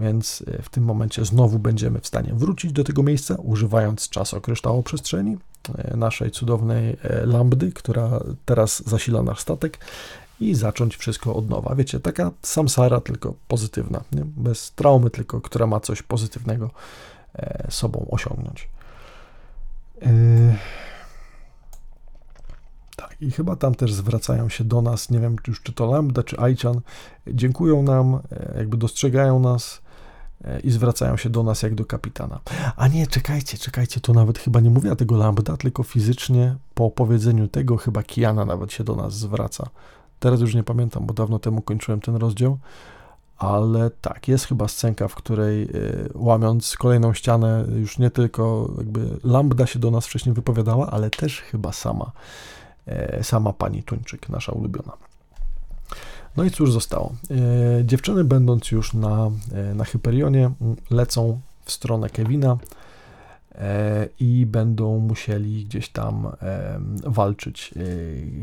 Więc e, w tym momencie znowu będziemy w stanie wrócić do tego miejsca, używając czasokryształoprzestrzeni, e, naszej cudownej e, lambdy, która teraz zasila nasz statek i zacząć wszystko od nowa. Wiecie, taka samsara, tylko pozytywna, nie? bez traumy, tylko która ma coś pozytywnego sobą osiągnąć. Tak, i chyba tam też zwracają się do nas, nie wiem już czy to Lambda, czy Aichan, dziękują nam, jakby dostrzegają nas i zwracają się do nas jak do kapitana. A nie, czekajcie, czekajcie, to nawet chyba nie mówiła tego Lambda, tylko fizycznie po opowiedzeniu tego chyba Kiana nawet się do nas zwraca. Teraz już nie pamiętam, bo dawno temu kończyłem ten rozdział, ale tak, jest chyba scenka, w której e, łamiąc kolejną ścianę, już nie tylko jakby Lambda się do nas wcześniej wypowiadała, ale też chyba sama E, sama pani Tuńczyk, nasza ulubiona. No i cóż zostało? E, dziewczyny, będąc już na, e, na Hyperionie, lecą w stronę Kevina i będą musieli gdzieś tam walczyć.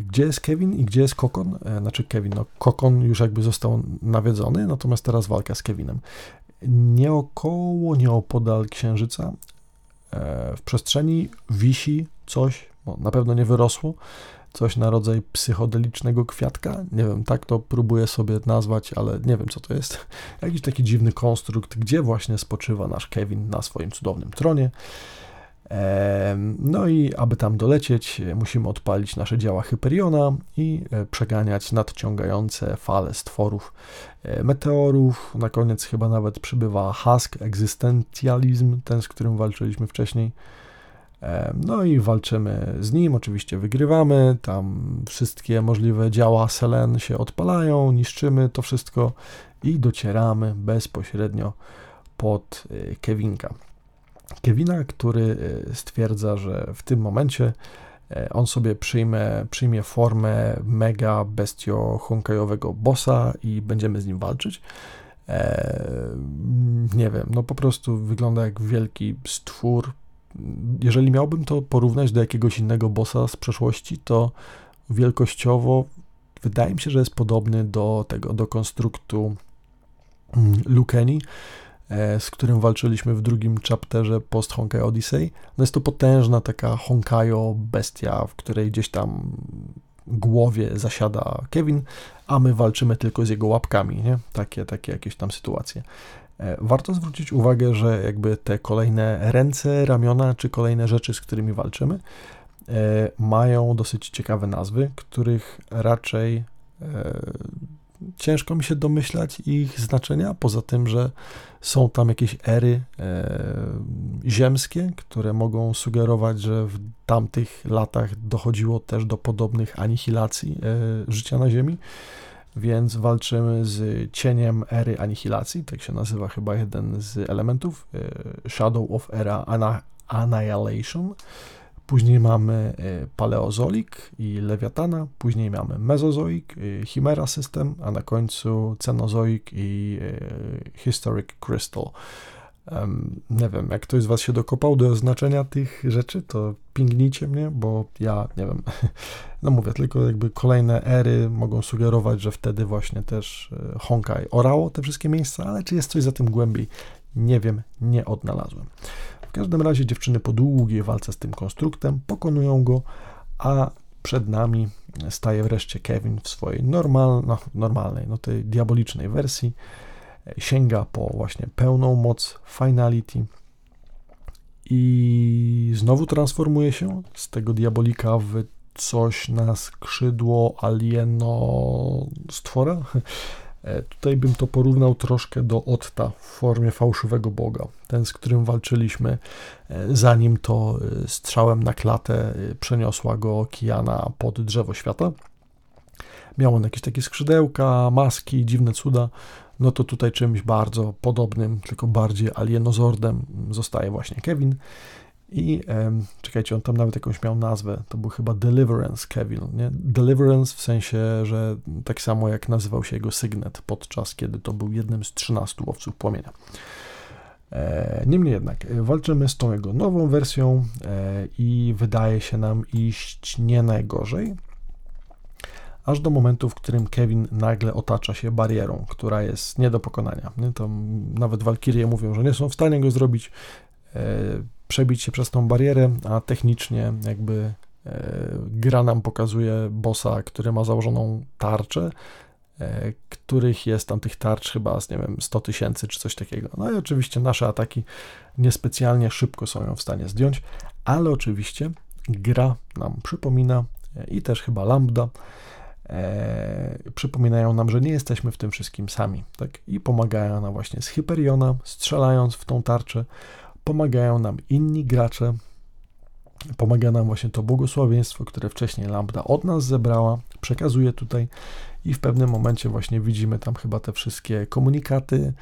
Gdzie jest Kevin i gdzie jest Kokon? Znaczy Kevin, no Kokon już jakby został nawiedzony, natomiast teraz walka z Kevinem. Nie około, nie opodal Księżyca, w przestrzeni wisi coś, no, na pewno nie wyrosło, coś na rodzaj psychodelicznego kwiatka. Nie wiem, tak to próbuję sobie nazwać, ale nie wiem co to jest. Jakiś taki dziwny konstrukt, gdzie właśnie spoczywa nasz Kevin na swoim cudownym tronie. No i aby tam dolecieć, musimy odpalić nasze działa Hyperiona i e, przeganiać nadciągające fale stworów e, meteorów. Na koniec chyba nawet przybywa Husk, egzystencjalizm, ten z którym walczyliśmy wcześniej. No i walczymy z nim, oczywiście wygrywamy, tam wszystkie możliwe działa Selen się odpalają, niszczymy to wszystko i docieramy bezpośrednio pod e, Kevinka. Kevina, który e, stwierdza, że w tym momencie e, on sobie przyjmie, przyjmie formę mega bestio honkajowego bossa i będziemy z nim walczyć. nie wiem, no po prostu wygląda jak wielki stwór jeżeli miałbym to porównać do jakiegoś innego bossa z przeszłości, to wielkościowo wydaje mi się, że jest podobny do tego, do konstruktu mm, Lukeni, e, z którym walczyliśmy w drugim chapterze post Honkai Odyssey. No jest to potężna taka Honkaio bestia, w której gdzieś tam głowie zasiada Kevin, a my walczymy tylko z jego łapkami, nie? Takie, takie jakieś tam sytuacje. E, warto zwrócić uwagę, że jakby te kolejne ręce, ramiona czy kolejne rzeczy, z którymi walczymy, e, mają dosyć ciekawe nazwy, których raczej e, ciężko mi się domyślać ich znaczenia, poza tym, że są tam jakieś ery ziemskie, które mogą sugerować, że w tamtych latach dochodziło też do podobnych anihilacji życia na Ziemi więc walczymy z cieniem ery anihilacji, tak się nazywa chyba jeden z elementów, e, Shadow of Era Annihilation. Później mamy e, Paleozoik i Lewiatana, później mamy Mezozoik, e, Chimera System, a na końcu Cenozoik i Historic Crystal. Nie wiem, jak ktoś z Was się dokopał do znaczenia tych rzeczy, to pingnijcie mnie, bo ja nie wiem. No mówię, tylko jakby kolejne ery mogą sugerować, że wtedy właśnie też e, Honkai orało te wszystkie miejsca, ale czy jest coś za tym głębiej? Nie wiem, nie odnalazłem. W każdym razie dziewczyny po długiej walce z tym konstruktem pokonują go, a przed nami staje wreszcie Kevin w swojej normal, no, normalnej, no tej diabolicznej wersji sięga po właśnie pełną moc Finality i znowu transformuje się z tego diabolika w coś na skrzydło alieno stwora. E, tutaj bym to porównał troszkę do Otta w formie fałszywego boga. Ten, z którym walczyliśmy, e, zanim to e, strzałem na klatę przeniosła go Kiana pod drzewo świata. Miał on jakieś takie skrzydełka, maski, dziwne cuda no to tutaj czymś bardzo podobnym, tylko bardziej alienozordem zostaje właśnie Kevin. I czekajcie, on tam nawet jakąś miał nazwę, to był chyba Deliverance Kevin, nie? Deliverance w sensie, że tak samo jak nazywał się jego Signet podczas kiedy to był jednym z 13 łowców płomienia. E, niemniej jednak, e, walczymy z tą jego nową wersją e, i wydaje się nam iść nie najgorzej aż do momentu, w którym Kevin nagle otacza się barierą, która jest nie do pokonania. Nie? To nawet Walkirie mówią, że nie są w stanie go zrobić, e, przebić się przez tą barierę, a technicznie jakby e, gra nam pokazuje bossa, który ma założoną tarczę, e, których jest tam tych tarcz chyba z, nie wiem, 100 tysięcy czy coś takiego. No i oczywiście nasze ataki niespecjalnie szybko są ją w stanie zdjąć, ale oczywiście gra nam przypomina e, i też chyba Lambda, e, przypominają nam, że nie jesteśmy w tym wszystkim sami, tak? I pomagają nam właśnie z Hyperiona, strzelając w tą tarczę, pomagają nam inni gracze, pomaga nam właśnie to błogosławieństwo, które wcześniej Lambda od nas zebrała, przekazuje tutaj. I w pewnym momencie właśnie widzimy tam chyba te wszystkie komunikaty,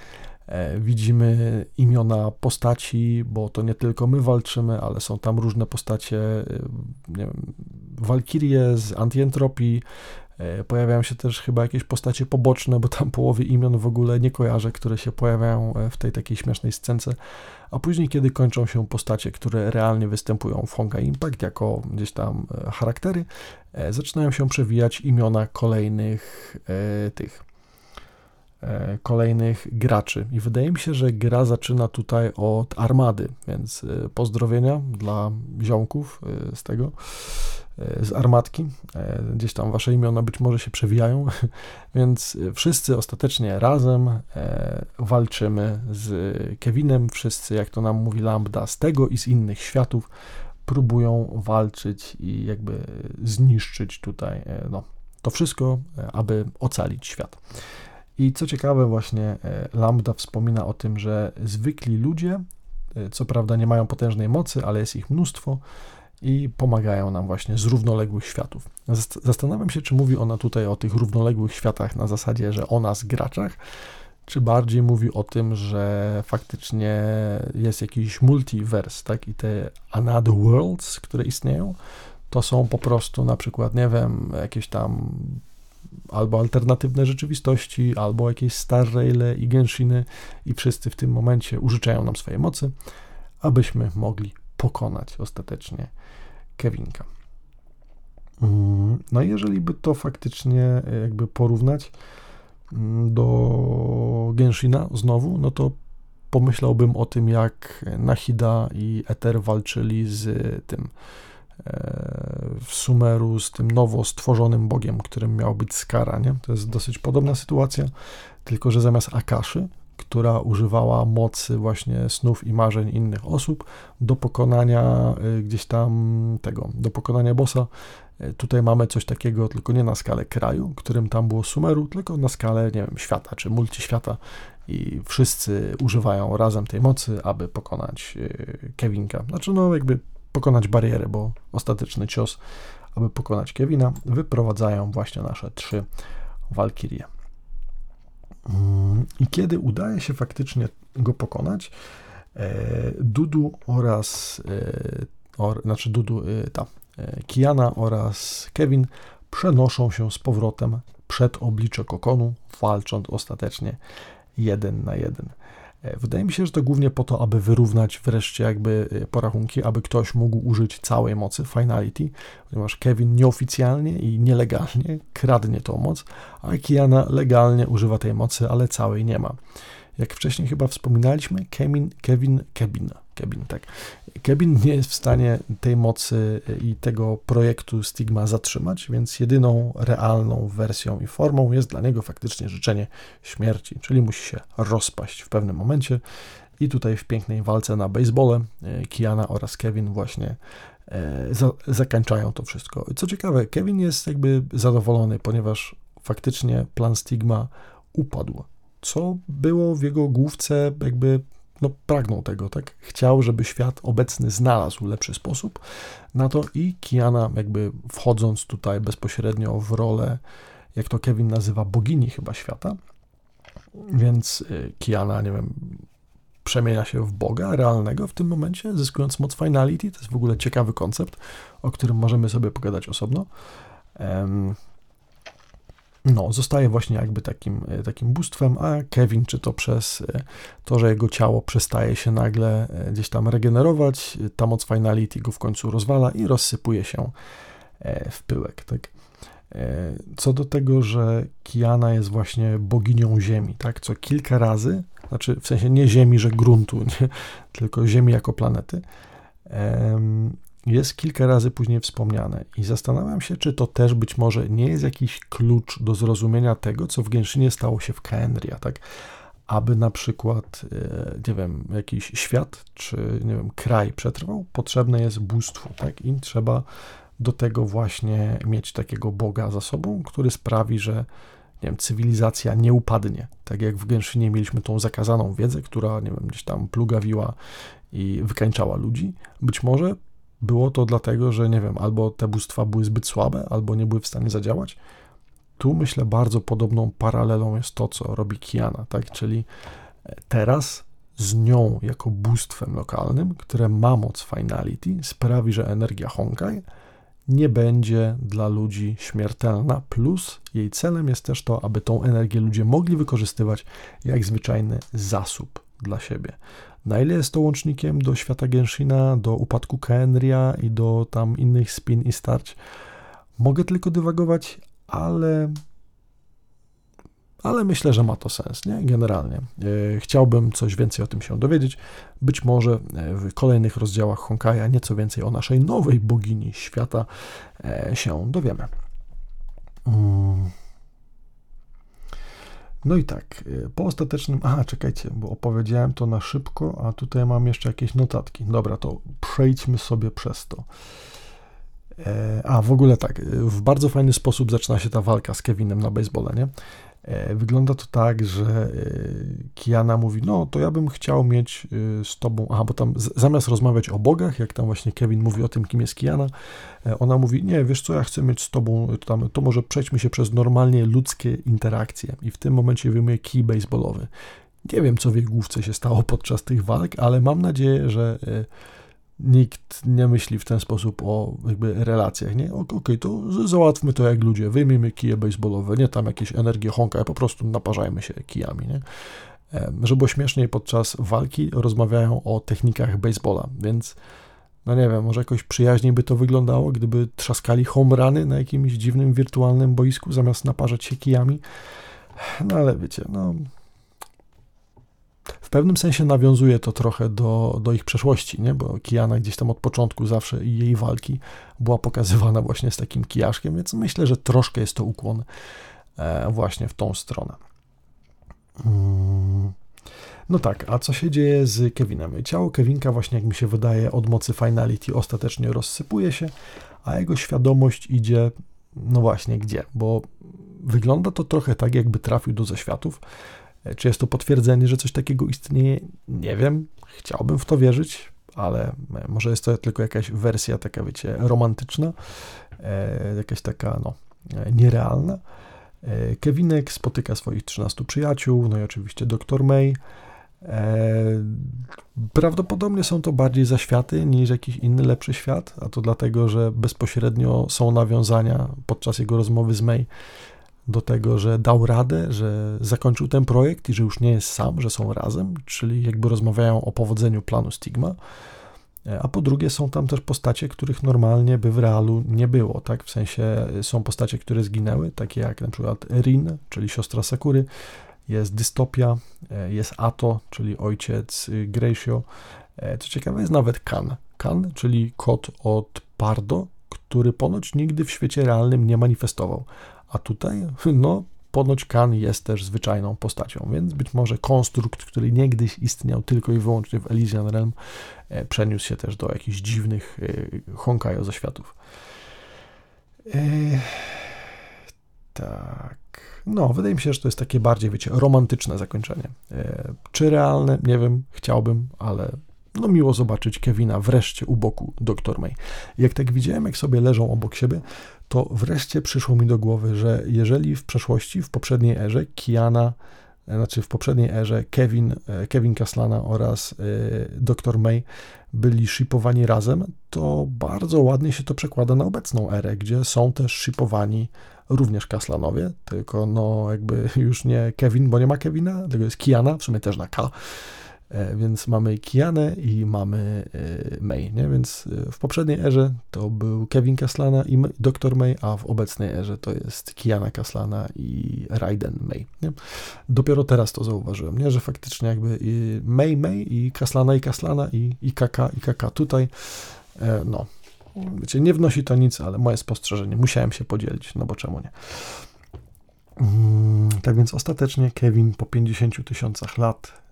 e, widzimy imiona postaci, bo to nie tylko my walczymy, ale są tam różne postacie, e, nie wiem, Walkirie z Antientropii, pojawiają się też chyba jakieś postacie poboczne, bo tam połowy imion w ogóle nie kojarzę, które się pojawiają e, w tej takiej śmiesznej scence. A później, kiedy kończą się postacie, które realnie występują w Honkai Impact jako gdzieś tam e, charaktery, zaczynają się przewijać imiona kolejnych tych e, kolejnych graczy. I wydaje mi się, że gra zaczyna tutaj od armady, więc e, pozdrowienia dla ziomków e, z tego, z armatki. Gdzieś tam wasze imiona być może się przewijają, więc wszyscy ostatecznie razem walczymy z Kevinem. Wszyscy, jak to nam mówi Lambda, z tego i z innych światów próbują walczyć i jakby zniszczyć tutaj no, to wszystko, aby ocalić świat. I co ciekawe, właśnie e, Lambda wspomina o tym, że zwykli ludzie, e, co prawda nie mają potężnej mocy, ale jest ich mnóstwo i pomagają nam właśnie z równoległych światów. Zastanawiam się, czy mówi ona tutaj o tych równoległych światach na zasadzie, że o nas graczach, czy bardziej mówi o tym, że faktycznie jest jakiś multiverse, tak? I te another worlds, które istnieją, to są po prostu na przykład, nie wiem, jakieś tam albo alternatywne rzeczywistości, albo jakieś Star Raile i Genshiny i wszyscy w tym momencie użyczają nam swojej mocy, abyśmy mogli pokonać ostatecznie Kevinka. Mm, no i jeżeli by to faktycznie e, jakby porównać mm, do Genshina znowu, no to pomyślałbym o tym, jak Nahida i Ether walczyli z tym w Sumeru z tym nowo stworzonym bogiem, którym miał być Skara. Nie? To jest dosyć podobna sytuacja, tylko że zamiast Akaszy, która używała mocy właśnie snów i marzeń innych osób do pokonania y, gdzieś tam tego, do pokonania bossa. Y, tutaj mamy coś takiego, tylko nie na skalę kraju, którym tam było Sumeru, tylko na skalę, nie wiem, świata czy multiświata i wszyscy używają razem tej mocy, aby pokonać y, Kevinka. Znaczy, no jakby pokonać barierę, bo ostateczny cios, aby pokonać Kevina, wyprowadzają właśnie nasze trzy Walkirie. Mm, I kiedy udaje się faktycznie go pokonać, e, Dudu oraz, e, or, znaczy Dudu, e, ta, Kiana oraz Kevin przenoszą się z powrotem przed oblicze kokonu, walcząc ostatecznie jeden na jeden. E, wydaje mi się, że to głównie po to, aby wyrównać wreszcie jakby e, porachunki, aby ktoś mógł użyć całej mocy Finality, ponieważ Kevin nieoficjalnie i nielegalnie kradnie tą moc, a Kiana legalnie używa tej mocy, ale całej nie ma. Jak wcześniej chyba wspominaliśmy, Kevin, Kevin, Kevin, Kevin, tak. Kevin nie jest w stanie tej mocy i tego projektu Stigma zatrzymać, więc jedyną realną wersją i formą jest dla niego faktycznie życzenie śmierci, czyli musi się rozpaść w pewnym momencie. I tutaj w pięknej walce na basebole e, Kiana oraz Kevin właśnie e, za, to wszystko. Co ciekawe, Kevin jest jakby zadowolony, ponieważ faktycznie plan Stigma upadł co było w jego główce, jakby no, pragnął tego, tak? Chciał, żeby świat obecny znalazł lepszy sposób na to i Kiana, jakby wchodząc tutaj bezpośrednio w rolę, jak to Kevin nazywa, bogini chyba świata. Więc y, Kiana, nie wiem, przemienia się w Boga realnego w tym momencie, zyskując moc Finality. To jest w ogóle ciekawy koncept, o którym możemy sobie pogadać osobno. Um, no, zostaje właśnie jakby takim, e, takim bóstwem, a Kevin, czy to przez e, to, że jego ciało przestaje się nagle e, gdzieś tam regenerować, ta moc Finality go w końcu rozwala i rozsypuje się w pyłek, tak? Co do tego, że Kiana jest właśnie boginią Ziemi, tak? Co kilka razy, znaczy w sensie nie Ziemi, że gruntu, nie? tylko Ziemi jako planety, jest kilka razy później wspomniane i zastanawiam się, czy to też być może nie jest jakiś klucz do zrozumienia tego, co w Genshinie stało się w Kaenria, tak? Aby na przykład, e, nie wiem, jakiś świat, czy nie wiem, kraj przetrwał, potrzebne jest bóstwo, tak? I trzeba do tego właśnie mieć takiego Boga za sobą, który sprawi, że nie wiem, cywilizacja nie upadnie. Tak jak w Genshinie mieliśmy tą zakazaną wiedzę, która, nie wiem, gdzieś tam plugawiła i wykańczała ludzi. Być może było to dlatego, że nie wiem, albo te bóstwa były zbyt słabe, albo nie były w stanie zadziałać. Tu myślę, bardzo podobną paralelą jest to, co robi Kiana, tak? Czyli e, teraz z nią jako bóstwem lokalnym, które ma moc finality, sprawi, że energia Honkai nie będzie dla ludzi śmiertelna, plus jej celem jest też to, aby tą energię ludzie mogli wykorzystywać jak zwyczajny zasób dla siebie. Na ile jest to łącznikiem do świata Genshina, do upadku Kaenria i do tam innych spin i starć, mogę tylko dywagować, ale ale myślę, że ma to sens, nie? Generalnie. E, chciałbym coś więcej o tym się dowiedzieć. Być może e, w kolejnych rozdziałach Honkaja nieco więcej o naszej nowej bogini świata e, się dowiemy. Mm. No i tak, po ostatecznym. Aha, czekajcie, bo opowiedziałem to na szybko, a tutaj mam jeszcze jakieś notatki. Dobra, to przejdźmy sobie przez to. A w ogóle tak, w bardzo fajny sposób zaczyna się ta walka z Kevinem na baseballa, nie? E, wygląda to tak, że e, Kiana mówi, no to ja bym chciał mieć e, z tobą, aha, bo tam zamiast rozmawiać o bogach, jak tam właśnie Kevin mówi o tym, kim jest Kiana, ona mówi, nie, wiesz co, ja chcę mieć z tobą, tam, to może przejdźmy się przez normalnie ludzkie interakcje i w tym momencie wyjmuje kij baseballowy. Nie wiem, co w jej główce się stało podczas tych walk, ale mam nadzieję, że nikt nie myśli w ten sposób o jakby relacjach, nie? Okej, okay, to załatwmy to jak ludzie, wyjmijmy kije baseballowe, nie tam jakieś energie honka, po prostu naparzajmy się kijami, nie? Żeby śmieszniej, podczas walki rozmawiają o technikach baseballa, więc no nie wiem, może jakoś przyjaźniej by to wyglądało, gdyby trzaskali home runy na jakimś dziwnym wirtualnym boisku, zamiast naparzać się kijami. No ale wiecie, no w pewnym sensie nawiązuje to trochę do, do ich przeszłości, nie? bo Kiana gdzieś tam od początku zawsze i jej walki była pokazywana właśnie z takim kijaszkiem, więc myślę, że troszkę jest to ukłon e, właśnie w tą stronę. Mm. No tak, a co się dzieje z Kevinem? Ciało Kevinka właśnie, jak mi się wydaje, od mocy Finality ostatecznie rozsypuje się, a jego świadomość idzie, no właśnie, gdzie? Bo wygląda to trochę tak, jakby trafił do zaświatów, czy jest to potwierdzenie, że coś takiego istnieje? Nie wiem. Chciałbym w to wierzyć, ale może jest to tylko jakaś wersja taka, wiecie, romantyczna, e, jakaś taka, no, nierealna. E, Kevinek spotyka swoich 13 przyjaciół, no i oczywiście dr May. E, prawdopodobnie są to bardziej zaświaty niż jakiś inny lepszy świat, a to dlatego, że bezpośrednio są nawiązania podczas jego rozmowy z May do tego, że dał radę, że zakończył ten projekt i że już nie jest sam, że są razem, czyli jakby rozmawiają o powodzeniu planu Stigma. A po drugie, są tam też postacie, których normalnie by w realu nie było, tak? W sensie są postacie, które zginęły, takie jak na przykład Rin, czyli siostra Sakury, jest Dystopia, jest Ato, czyli ojciec Gracio. Co ciekawe, jest nawet Kan. Kan, czyli kot od Pardo, który ponoć nigdy w świecie realnym nie manifestował. A tutaj, no, ponoć Kan jest też zwyczajną postacią, więc być może konstrukt, który niegdyś istniał tylko i wyłącznie w Elysian Realm, e, przeniósł się też do jakichś dziwnych e, Honkajo zaświatów. E, tak. No, wydaje mi się, że to jest takie bardziej, wiecie, romantyczne zakończenie. Czy realne? Nie wiem, chciałbym, ale no miło zobaczyć Kevina wreszcie u boku dr May. Jak tak widziałem, jak sobie leżą obok siebie, to wreszcie przyszło mi do głowy, że jeżeli w przeszłości, w poprzedniej erze Kiana, e, znaczy w poprzedniej erze Kevin, e, Kevin Kaslana oraz e, dr May byli shipowani razem, to bardzo ładnie się to przekłada na obecną erę, gdzie są też shipowani również Kaslanowie, tylko no jakby już nie Kevin, bo nie ma Kevina, tylko jest Kiana, w sumie też na K, więc mamy Kianę i mamy e, May, nie? Więc e, w poprzedniej erze to był Kevin Kaslana i Dr. May, a w obecnej erze to jest Kiana Kaslana i Raiden May, nie? Dopiero teraz to zauważyłem, nie? Że faktycznie jakby May May i Kaslana i Kaslana i, i Kaka i Kaka tutaj, no, wiecie, nie wnosi to nic, ale moje spostrzeżenie, musiałem się podzielić, no bo czemu nie? Mm, tak więc ostatecznie Kevin po 50 tysiącach lat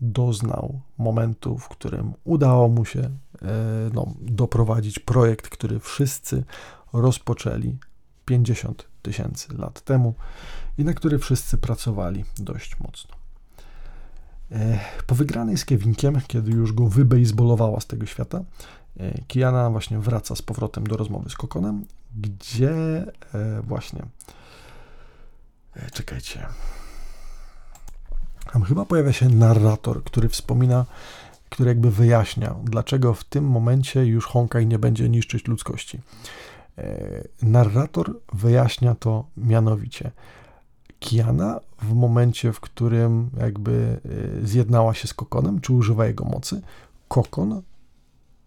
doznał momentu, w którym udało mu się e, no, doprowadzić projekt, który wszyscy rozpoczęli 50 tysięcy lat temu i na który wszyscy pracowali dość mocno. E, po wygranej z Kevinkiem, kiedy już go wybejsbolowała z tego świata, e, Kiana właśnie wraca z powrotem do rozmowy z Kokonem, gdzie właśnie czekajcie, tam chyba pojawia się narrator, który wspomina, który jakby wyjaśnia, dlaczego w tym momencie już Honkai nie będzie niszczyć ludzkości. E, narrator wyjaśnia to mianowicie. Kiana w momencie, w którym jakby e, zjednała się z Kokonem, czy używa jego mocy, Kokon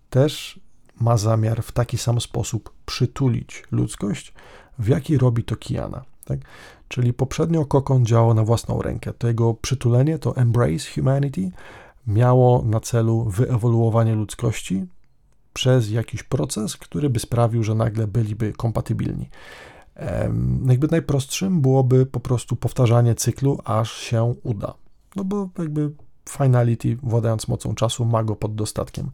też ma zamiar w taki sam sposób przytulić ludzkość, w jaki robi to Kiana. Tak? Czyli poprzednio Kokon działał na własną rękę. To jego przytulenie, to Embrace Humanity, miało na celu wyewoluowanie ludzkości przez jakiś proces, który by sprawił, że nagle byliby kompatybilni. Jakby najprostszym byłoby po prostu powtarzanie cyklu, aż się uda. No bo jakby Finality, władając mocą czasu, ma go pod dostatkiem.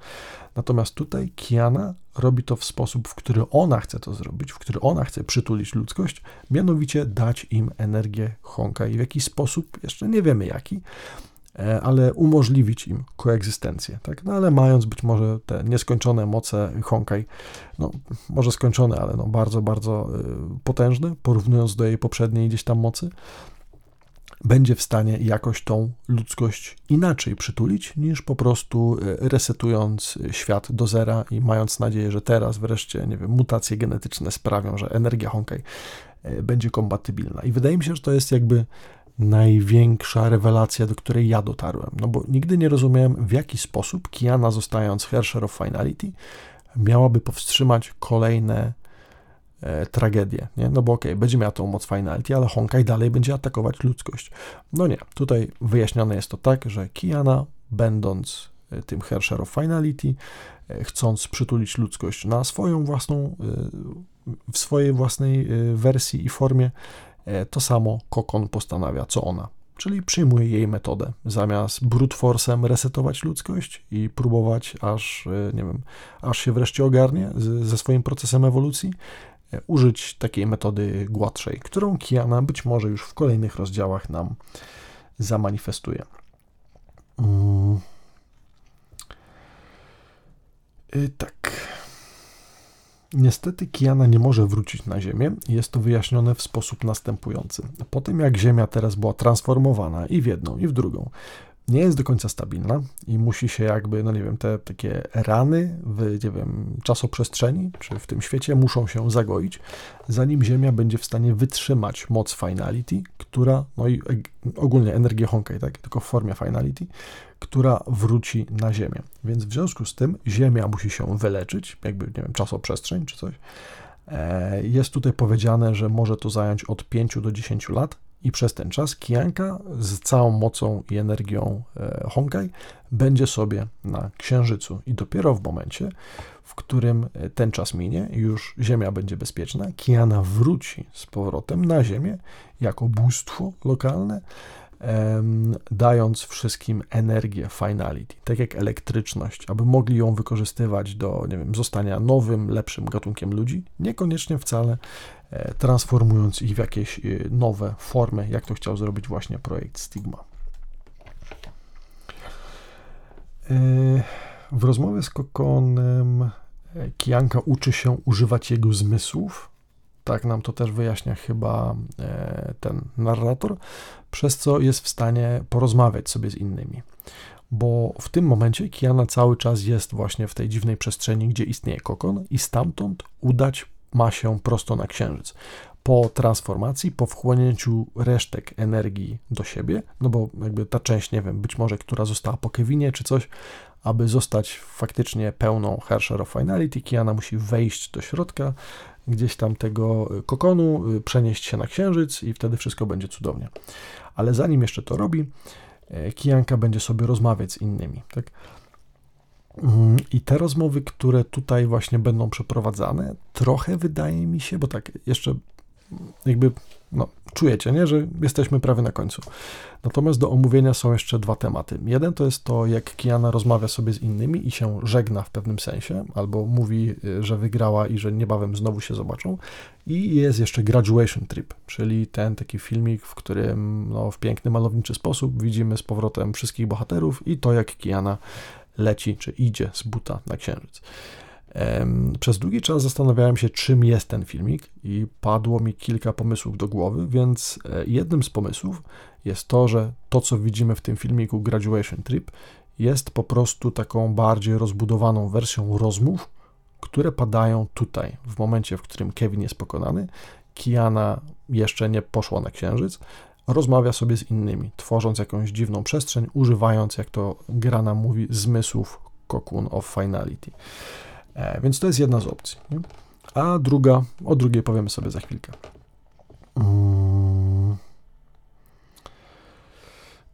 Natomiast tutaj Kiana robi to w sposób, w który ona chce to zrobić, w który ona chce przytulić ludzkość, mianowicie dać im energię Honka i w jakiś sposób, jeszcze nie wiemy jaki, e, ale umożliwić im koegzystencję, tak? No ale mając być może te nieskończone moce Honkai, no może skończone, ale no bardzo, bardzo e, potężne, porównując do jej poprzedniej gdzieś tam mocy, będzie w stanie jakoś tą ludzkość inaczej przytulić, niż po prostu e, resetując świat do zera i mając nadzieję, że teraz wreszcie, nie wiem, mutacje genetyczne sprawią, że energia Honkai e, będzie kompatybilna. I wydaje mi się, że to jest jakby największa rewelacja, do której ja dotarłem. No bo nigdy nie rozumiałem, w jaki sposób Kiana, zostając Hersher of Finality, miałaby powstrzymać kolejne e, tragedię, nie? No bo okej, okay, będzie miała tą moc Finality, ale Honkai dalej będzie atakować ludzkość. No nie, tutaj wyjaśnione jest to tak, że Kiana, będąc e, tym Hersher of Finality, e, chcąc przytulić ludzkość na swoją własną, w swojej własnej wersji i formie, to samo Kokon postanawia, co ona. Czyli przyjmuje jej metodę. Zamiast brute force'em resetować ludzkość i próbować aż, nie wiem, aż się wreszcie ogarnie ze swoim procesem ewolucji, użyć takiej metody gładszej, którą Kiana być może już w kolejnych rozdziałach nam zamanifestuje. Mm. Y, tak. Niestety Kiana nie może wrócić na Ziemię. Jest to wyjaśnione w sposób następujący. Po tym jak Ziemia teraz była transformowana i w jedną, i w drugą, nie jest do końca stabilna i musi się jakby, no nie wiem, te takie rany w, nie wiem, czasoprzestrzeni, czy w tym świecie muszą się zagoić, zanim Ziemia będzie w stanie wytrzymać moc Finality, która, no i ogólnie energię Honkai, tak, tylko w formie Finality, która wróci na Ziemię. Więc w związku z tym Ziemia musi się wyleczyć, jakby, nie wiem, czasoprzestrzeń czy coś. E, jest tutaj powiedziane, że może to zająć od 5 do 10 lat, i przez ten czas Kijanka z całą mocą i energią e, Honkai będzie sobie na Księżycu. I dopiero w momencie, w którym e, ten czas minie, już Ziemia będzie bezpieczna, Kiana wróci z powrotem na Ziemię jako bóstwo lokalne, dając wszystkim energię finality, tak jak elektryczność, aby mogli ją wykorzystywać do, nie wiem, zostania nowym, lepszym gatunkiem ludzi, niekoniecznie wcale e, transformując ich w jakieś e, nowe formy, jak to chciał zrobić właśnie projekt Stigma. E, w rozmowie z Kokonem Kijanka uczy się używać jego zmysłów, tak nam to też wyjaśnia chyba e, ten narrator, przez co jest w stanie porozmawiać sobie z innymi. Bo w tym momencie Kiana cały czas jest właśnie w tej dziwnej przestrzeni, gdzie istnieje kokon, i stamtąd udać ma się prosto na księżyc. Po transformacji, po wchłonięciu resztek energii do siebie, no bo jakby ta część, nie wiem, być może, która została po Kevinie czy coś, aby zostać faktycznie pełną Hersher of Finality, Kiana musi wejść do środka, gdzieś tam tego kokonu, y, przenieść się na księżyc i wtedy wszystko będzie cudownie. Ale zanim jeszcze to robi, e, Kijanka będzie sobie rozmawiać z innymi. Tak? Mm, I te rozmowy, które tutaj właśnie będą przeprowadzane, trochę wydaje mi się, bo tak jeszcze jakby no, czujecie, nie, że jesteśmy prawie na końcu. Natomiast do omówienia są jeszcze dwa tematy. Jeden to jest to, jak Kiana rozmawia sobie z innymi i się żegna w pewnym sensie, albo mówi, y, że wygrała i że niebawem znowu się zobaczą. I jest jeszcze Graduation Trip, czyli ten taki filmik, w którym no, w piękny, malowniczy sposób widzimy z powrotem wszystkich bohaterów i to, jak Kiana leci, czy idzie z buta na księżyc. Przez długi czas zastanawiałem się, czym jest ten filmik, i padło mi kilka pomysłów do głowy, więc e, jednym z pomysłów jest to, że to, co widzimy w tym filmiku Graduation Trip, jest po prostu taką bardziej rozbudowaną wersją rozmów, które padają tutaj, w momencie, w którym Kevin jest pokonany. Kiana jeszcze nie poszła na księżyc, rozmawia sobie z innymi, tworząc jakąś dziwną przestrzeń, używając, jak to Grana mówi, zmysłów Cocoon of Finality. E, więc to jest jedna z opcji. Nie? A druga, o drugiej powiemy sobie za chwilkę. Mm.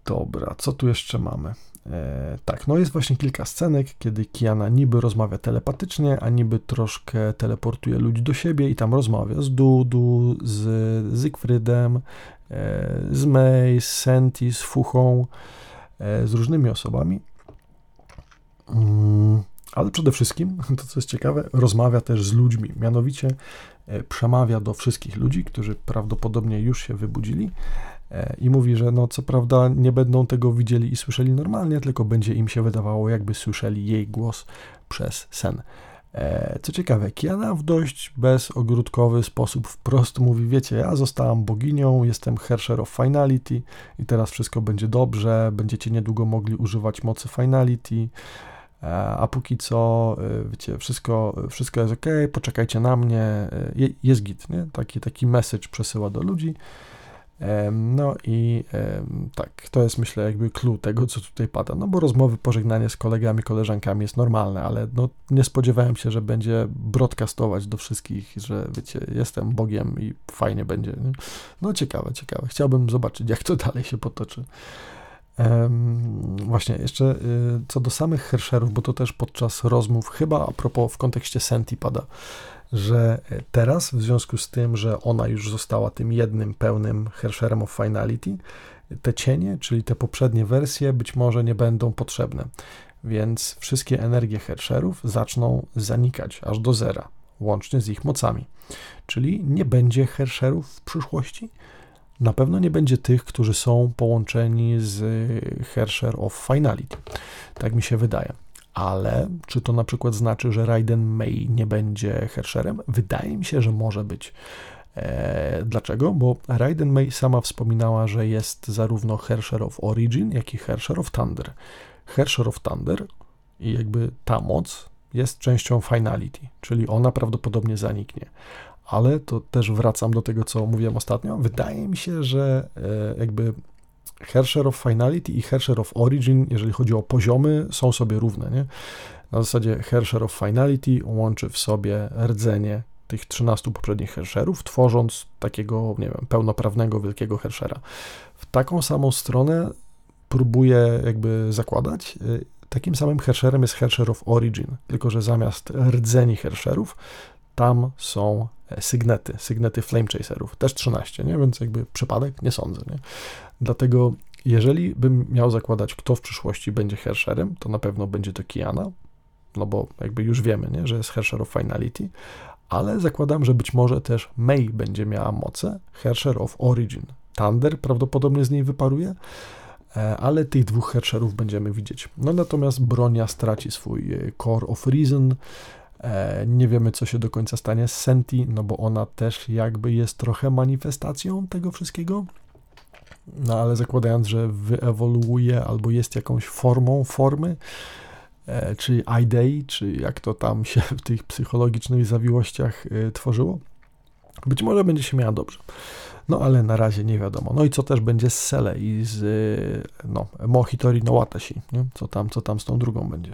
Dobra, co tu jeszcze mamy? E, tak, no jest właśnie kilka scenek, kiedy Kiana niby rozmawia telepatycznie, a niby troszkę teleportuje ludzi do siebie i tam rozmawia z Dudu, z Zygfrydem, e, z May, z Senti, z Fuchą, e, z różnymi osobami. Mm ale przede wszystkim, to co jest ciekawe, rozmawia też z ludźmi, mianowicie e, przemawia do wszystkich ludzi, którzy prawdopodobnie już się wybudzili e, i mówi, że no co prawda nie będą tego widzieli i słyszeli normalnie, tylko będzie im się wydawało, jakby słyszeli jej głos przez sen. E, co ciekawe, Kiana w dość bezogródkowy sposób wprost mówi, wiecie, ja zostałam boginią, jestem Hersher of Finality i teraz wszystko będzie dobrze, będziecie niedługo mogli używać mocy Finality, a póki co, y, wiecie, wszystko, wszystko jest ok, poczekajcie na mnie, y, jest git, nie? Taki, taki message przesyła do ludzi. No i tak, to jest myślę jakby clue tego, co tutaj pada, no bo rozmowy, pożegnanie z kolegami, koleżankami jest normalne, ale no nie spodziewałem się, że będzie broadcastować do wszystkich, że wiecie, jestem Bogiem i fajnie będzie. Nie? No ciekawe, ciekawe. Chciałbym zobaczyć, jak to dalej się potoczy. Właśnie, jeszcze y, co do samych Hersherów, bo to też podczas rozmów, chyba a propos w kontekście Senti pada, że teraz, w związku z tym, że ona już została tym jednym pełnym Hersherem of Finality, te cienie, czyli te poprzednie wersje, być może nie będą potrzebne. Więc wszystkie energie Hersherów zaczną zanikać aż do zera, łącznie z ich mocami. Czyli nie będzie Hersherów w przyszłości, na pewno nie będzie tych, którzy są połączeni z Hersher of Finality. Tak mi się wydaje. Ale czy to na przykład znaczy, że Raiden May nie będzie Hersherem? Wydaje mi się, że może być. Eee, dlaczego? Bo Raiden May sama wspominała, że jest zarówno Hersher of Origin, jak i Hersher of Thunder. Hersher of Thunder i jakby ta moc jest częścią Finality, czyli ona prawdopodobnie zaniknie ale to też wracam do tego, co mówiłem ostatnio. Wydaje mi się, że e, jakby Hersher of Finality i Hersher of Origin, jeżeli chodzi o poziomy, są sobie równe. Nie? Na zasadzie Hersher of Finality łączy w sobie rdzenie tych 13 poprzednich Hersherów, tworząc takiego, nie wiem, pełnoprawnego wielkiego Hershera. W taką samą stronę próbuję jakby zakładać. E, takim samym Hersherem jest Hersher of Origin, tylko że zamiast rdzeni Hersherów tam są sygnety, sygnety Flame Chaserów, też 13, nie? więc jakby przypadek nie sądzę. Nie? Dlatego jeżeli bym miał zakładać, kto w przyszłości będzie Hersherem, to na pewno będzie to Kiana, no bo jakby już wiemy, nie? że jest Hersher of Finality, ale zakładam, że być może też May będzie miała moce, Hersher of Origin. Thunder prawdopodobnie z niej wyparuje, e, ale tych dwóch Hersherów będziemy widzieć. No natomiast Bronia straci swój e, Core of Reason, nie wiemy, co się do końca stanie z Senti, no bo ona też jakby jest trochę manifestacją tego wszystkiego. No ale zakładając, że wyewoluuje albo jest jakąś formą formy, e, czy idei, czy jak to tam się w tych psychologicznych zawiłościach e, tworzyło, być może będzie się miała dobrze. No ale na razie nie wiadomo. No i co też będzie z Sele i z no, Mohitori no Watashi, nie? Co, tam, co tam z tą drugą będzie.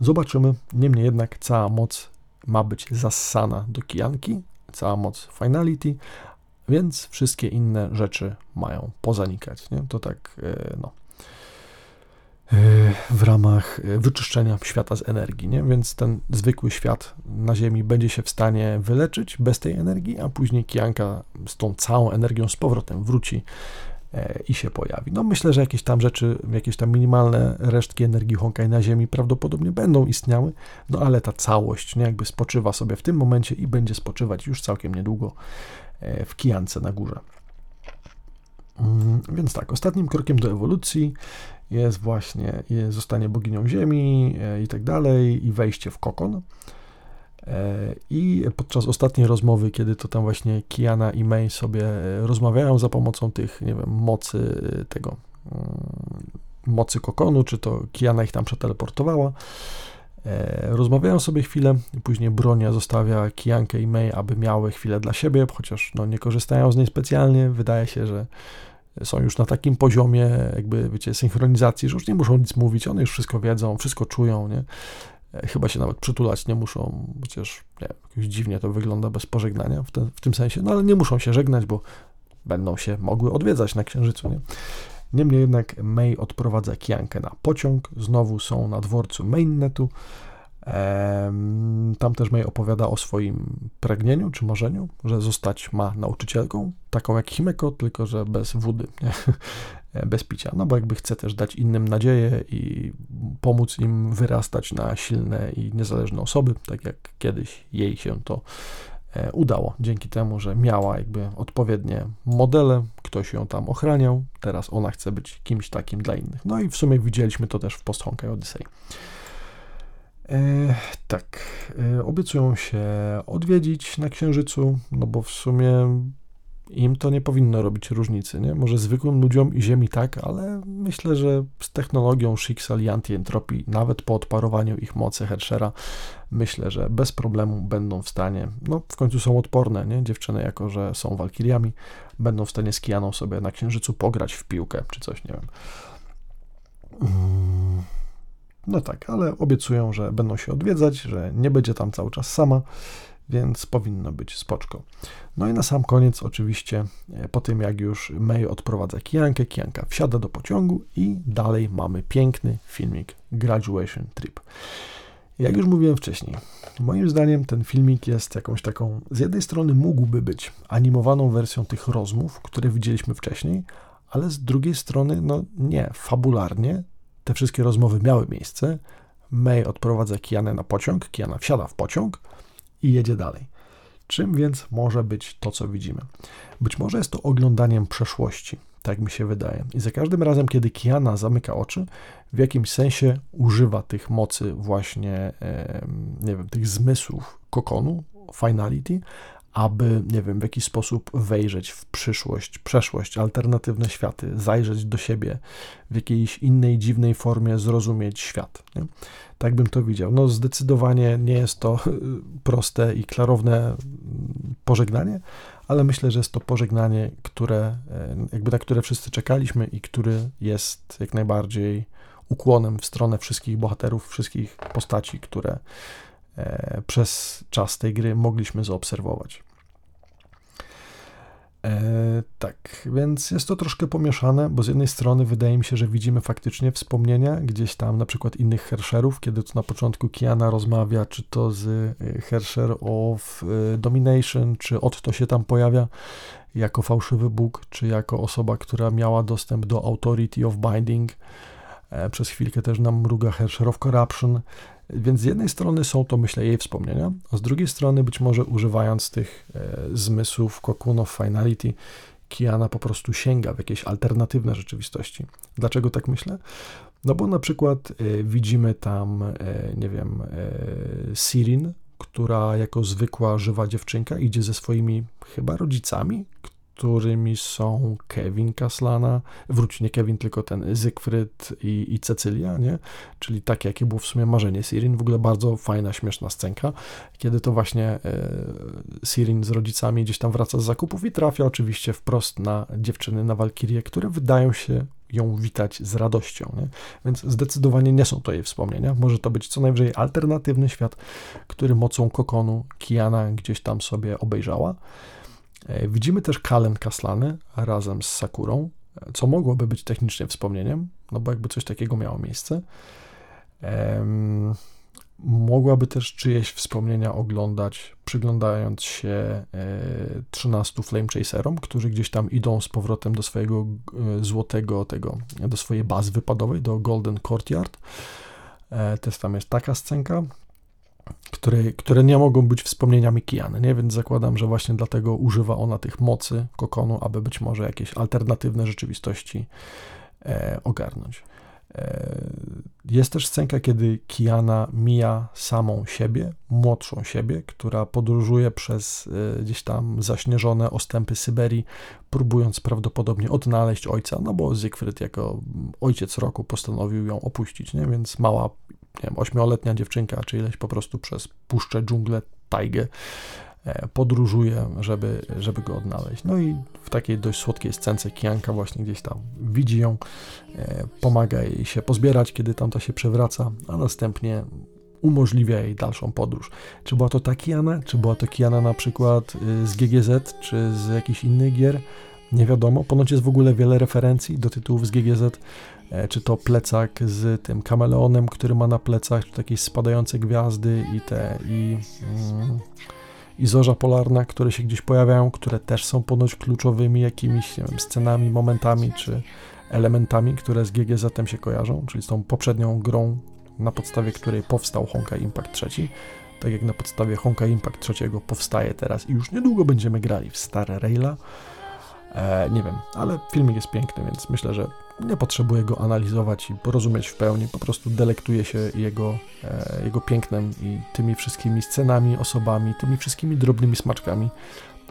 Zobaczymy. Niemniej jednak cała moc ma być zassana do kijanki, cała moc Finality, więc wszystkie inne rzeczy mają pozanikać. Nie? To tak, e, no, w ramach e, wyczyszczenia świata z energii, nie? więc ten zwykły świat na Ziemi będzie się w stanie wyleczyć bez tej energii, a później Kijanka z tą całą energią z powrotem wróci e, i się pojawi. No myślę, że jakieś tam rzeczy, jakieś tam minimalne resztki energii Honkai na Ziemi prawdopodobnie będą istniały, no ale ta całość nie, jakby spoczywa sobie w tym momencie i będzie spoczywać już całkiem niedługo w Kijance na górze. Mm, więc tak, ostatnim krokiem do ewolucji jest właśnie zostanie boginią ziemi e, i tak dalej, i wejście w kokon. E, I podczas ostatniej rozmowy, kiedy to tam właśnie Kiana i May sobie e, rozmawiają za pomocą tych, nie wiem, mocy tego, mm, mocy kokonu, czy to Kiana ich tam przeteleportowała, rozmawiają sobie chwilę, później Bronia zostawia Kijankę i May, aby miały chwilę dla siebie, chociaż no, nie korzystają z niej specjalnie. Wydaje się, że są już na takim poziomie jakby, wiecie, synchronizacji, że już nie muszą nic mówić, one już wszystko wiedzą, wszystko czują, nie? E, chyba się nawet przytulać nie muszą, chociaż nie, jakoś dziwnie to wygląda bez pożegnania w, w tym sensie, no ale nie muszą się żegnać, bo będą się mogły odwiedzać na Księżycu, nie? Niemniej jednak May odprowadza Kiankę na pociąg, znowu są na dworcu Mainnetu. Tam też May opowiada o swoim pragnieniu czy marzeniu, że zostać ma nauczycielką, taką jak Himeko, tylko że bez wody, nie? bez picia. No bo jakby chce też dać innym nadzieję i pomóc im wyrastać na silne i niezależne osoby, tak jak kiedyś jej się to e, udało, dzięki temu, że miała jakby odpowiednie modele, ktoś ją tam ochraniał, teraz ona chce być kimś takim dla innych. No i w sumie widzieliśmy to też w Post Honkai Odyssey. E, tak, e, obiecują się odwiedzić na Księżycu, no bo w sumie im to nie powinno robić różnicy, nie? Może zwykłym ludziom i Ziemi tak, ale myślę, że z technologią Schicksal i antyentropii, nawet po odparowaniu ich mocy Herschera, myślę, że bez problemu będą w stanie, no w końcu są odporne, nie? Dziewczyny, jako że są walkiriami, będą w stanie z Kianą sobie na Księżycu pograć w piłkę, czy coś, nie wiem. No tak, ale obiecują, że będą się odwiedzać, że nie będzie tam cały czas sama, więc powinno być spoczko. No i na sam koniec oczywiście, e, po tym jak już May odprowadza Kijankę, Kijanka wsiada do pociągu i dalej mamy piękny filmik Graduation Trip. Jak już mówiłem wcześniej, moim zdaniem ten filmik jest jakąś taką, z jednej strony mógłby być animowaną wersją tych rozmów, które widzieliśmy wcześniej, ale z drugiej strony, no nie, fabularnie te wszystkie rozmowy miały miejsce. May odprowadza Kianę na pociąg, Kiana wsiada w pociąg i jedzie dalej. Czym więc może być to, co widzimy? Być może jest to oglądaniem przeszłości, tak mi się wydaje. I za każdym razem, kiedy Kiana zamyka oczy, w jakimś sensie używa tych mocy właśnie, nie wiem, tych zmysłów kokonu, finality, aby, nie wiem, w jakiś sposób wejrzeć w przyszłość, przeszłość, alternatywne światy, zajrzeć do siebie w jakiejś innej, dziwnej formie, zrozumieć świat. Nie? Tak bym to widział. No, zdecydowanie nie jest to proste i klarowne pożegnanie, ale myślę, że jest to pożegnanie, które, e, jakby na które wszyscy czekaliśmy i który jest jak najbardziej ukłonem w stronę wszystkich bohaterów, wszystkich postaci, które przez czas tej gry mogliśmy zaobserwować. E, tak, więc jest to troszkę pomieszane, bo z jednej strony wydaje mi się, że widzimy faktycznie wspomnienia gdzieś tam, na przykład innych Hersherów, kiedy to na początku Kiana rozmawia, czy to z e, Hersher of e, Domination, czy Otto się tam pojawia jako fałszywy Bóg, czy jako osoba, która miała dostęp do Authority of Binding. E, przez chwilkę też nam mruga Hersher of Corruption. Więc z jednej strony są to, myślę, jej wspomnienia, a z drugiej strony być może używając tych e, zmysłów of Finality, Kiana po prostu sięga w jakieś alternatywne rzeczywistości. Dlaczego tak myślę? No bo na przykład e, widzimy tam, e, nie wiem, Sirin, która jako zwykła, żywa dziewczynka idzie ze swoimi chyba rodzicami, którymi są Kevin Kaslana, wróć nie Kevin, tylko ten Zygfryd i, i Cecylia, nie? Czyli takie, jakie było w sumie marzenie Sirin. W ogóle bardzo fajna, śmieszna scenka, kiedy to właśnie e, Sirin z rodzicami gdzieś tam wraca z zakupów i trafia oczywiście wprost na dziewczyny, na Walkirię, które wydają się ją witać z radością. Nie? Więc zdecydowanie nie są to jej wspomnienia. Może to być co najwyżej alternatywny świat, który mocą kokonu Kiana gdzieś tam sobie obejrzała. E, widzimy też Kalen Kaslany razem z Sakurą, e, co mogłoby być technicznie wspomnieniem, no bo jakby coś takiego miało miejsce. Mogłaby też czyjeś wspomnienia oglądać, przyglądając się e, 13 Flame Chaserom, którzy gdzieś tam idą z powrotem do swojego e, złotego, tego, do swojej bazy wypadowej, do Golden Courtyard. E, też tam jest taka scenka które, które nie mogą być wspomnieniami Kiany, nie? Więc zakładam, że właśnie dlatego używa ona tych mocy kokonu, aby być może jakieś alternatywne rzeczywistości e, ogarnąć. E, jest też scenka, kiedy Kiana mija samą siebie, młodszą siebie, która podróżuje przez e, gdzieś tam zaśnieżone ostępy Syberii, próbując prawdopodobnie odnaleźć ojca, no bo Siegfried jako ojciec roku postanowił ją opuścić, nie? więc mała nie wiem, ośmioletnia dziewczynka, czy ileś po prostu przez puszczę, dżunglę, tajgę e, podróżuje, żeby, żeby go odnaleźć. No i w takiej dość słodkiej scence Kianka właśnie gdzieś tam widzi ją, e, pomaga jej się pozbierać, kiedy tamta się przewraca, a następnie umożliwia jej dalszą podróż. Czy była to ta Kiana, czy była to Kiana na przykład y, z GGZ, czy z jakichś innych gier? Nie wiadomo. Ponoć jest w ogóle wiele referencji do tytułów z GGZ, czy to plecak z tym kameleonem, który ma na plecach, czy jakieś spadające gwiazdy i te i, mm, i zorza polarna, które się gdzieś pojawiają, które też są ponoć kluczowymi jakimiś nie wiem, scenami, momentami, czy elementami, które z GGZ-em się kojarzą, czyli z tą poprzednią grą, na podstawie której powstał Honkai Impact 3 tak jak na podstawie Honka Impact 3 powstaje teraz i już niedługo będziemy grali w stare Raila. E, nie wiem, ale filmik jest piękny, więc myślę, że nie potrzebuję go analizować i porozumieć w pełni, po prostu delektuję się jego, e, jego pięknem i tymi wszystkimi scenami, osobami, tymi wszystkimi drobnymi smaczkami,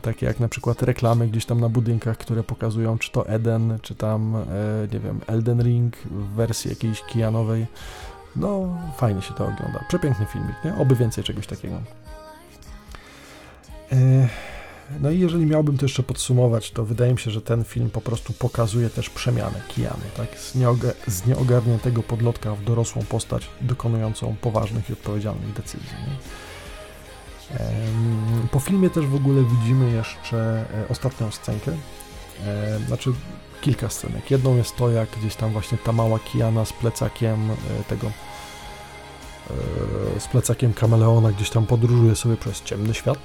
takie jak na przykład reklamy gdzieś tam na budynkach, które pokazują czy to Eden, czy tam, e, nie wiem, Elden Ring w wersji jakiejś kijanowej, no, fajnie się to ogląda. Przepiękny filmik, nie? Oby więcej czegoś takiego. E, no i jeżeli miałbym to jeszcze podsumować, to wydaje mi się, że ten film po prostu pokazuje też przemianę Kiany, tak? Z, nieoga z nieogarniętego podlotka w dorosłą postać dokonującą poważnych i odpowiedzialnych decyzji. Nie? Po filmie też w ogóle widzimy jeszcze e, ostatnią scenkę, e, znaczy kilka scenek. Jedną jest to, jak gdzieś tam właśnie ta mała Kiana z plecakiem e, tego z plecakiem kameleona gdzieś tam podróżuje sobie przez ciemny świat,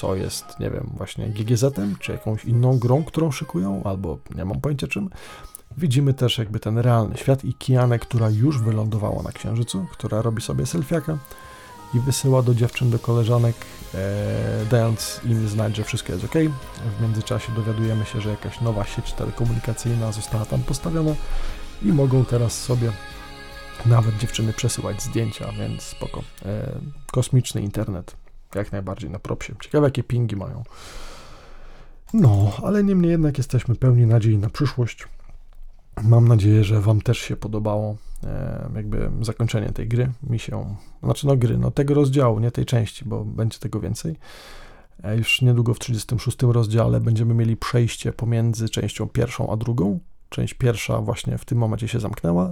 co jest, nie wiem, właśnie GGZ-em, czy jakąś inną grą, którą szykują, albo nie mam pojęcia czym. Widzimy też jakby ten realny świat i Kianę, która już wylądowała na Księżycu, która robi sobie selfiaka i wysyła do dziewczyn, do koleżanek, e, dając im znać, że wszystko jest ok. W międzyczasie dowiadujemy się, że jakaś nowa sieć telekomunikacyjna została tam postawiona i mogą teraz sobie nawet dziewczyny przesyłać zdjęcia, więc spoko. E, kosmiczny internet, jak najbardziej na propsie. Ciekawe, jakie pingi mają. No, ale niemniej jednak jesteśmy pełni nadziei na przyszłość. Mam nadzieję, że Wam też się podobało jakby zakończenie tej gry. Mi się, znaczy no gry, no tego rozdziału, nie tej części, bo będzie tego więcej. E, już niedługo w 36 rozdziale będziemy mieli przejście pomiędzy częścią pierwszą a drugą. Część pierwsza właśnie w tym momencie się zamknęła.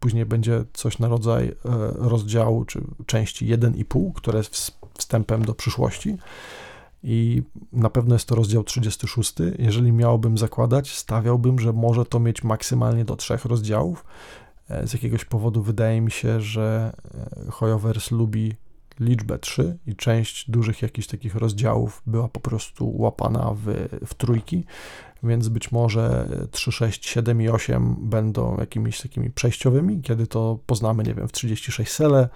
Później będzie coś na rodzaj e, rozdziału czy części 1,5, które jest wstępem do przyszłości i na pewno jest to rozdział 36. Jeżeli miałbym zakładać, stawiałbym, że może to mieć maksymalnie do trzech rozdziałów. E, z jakiegoś powodu wydaje mi się, że e, Hoyovers lubi liczbę 3 i część dużych jakichś takich rozdziałów była po prostu łapana w, w trójki, więc być może 3, 6, 7 i 8 będą jakimiś takimi przejściowymi, kiedy to poznamy, nie wiem, w 36 Sele,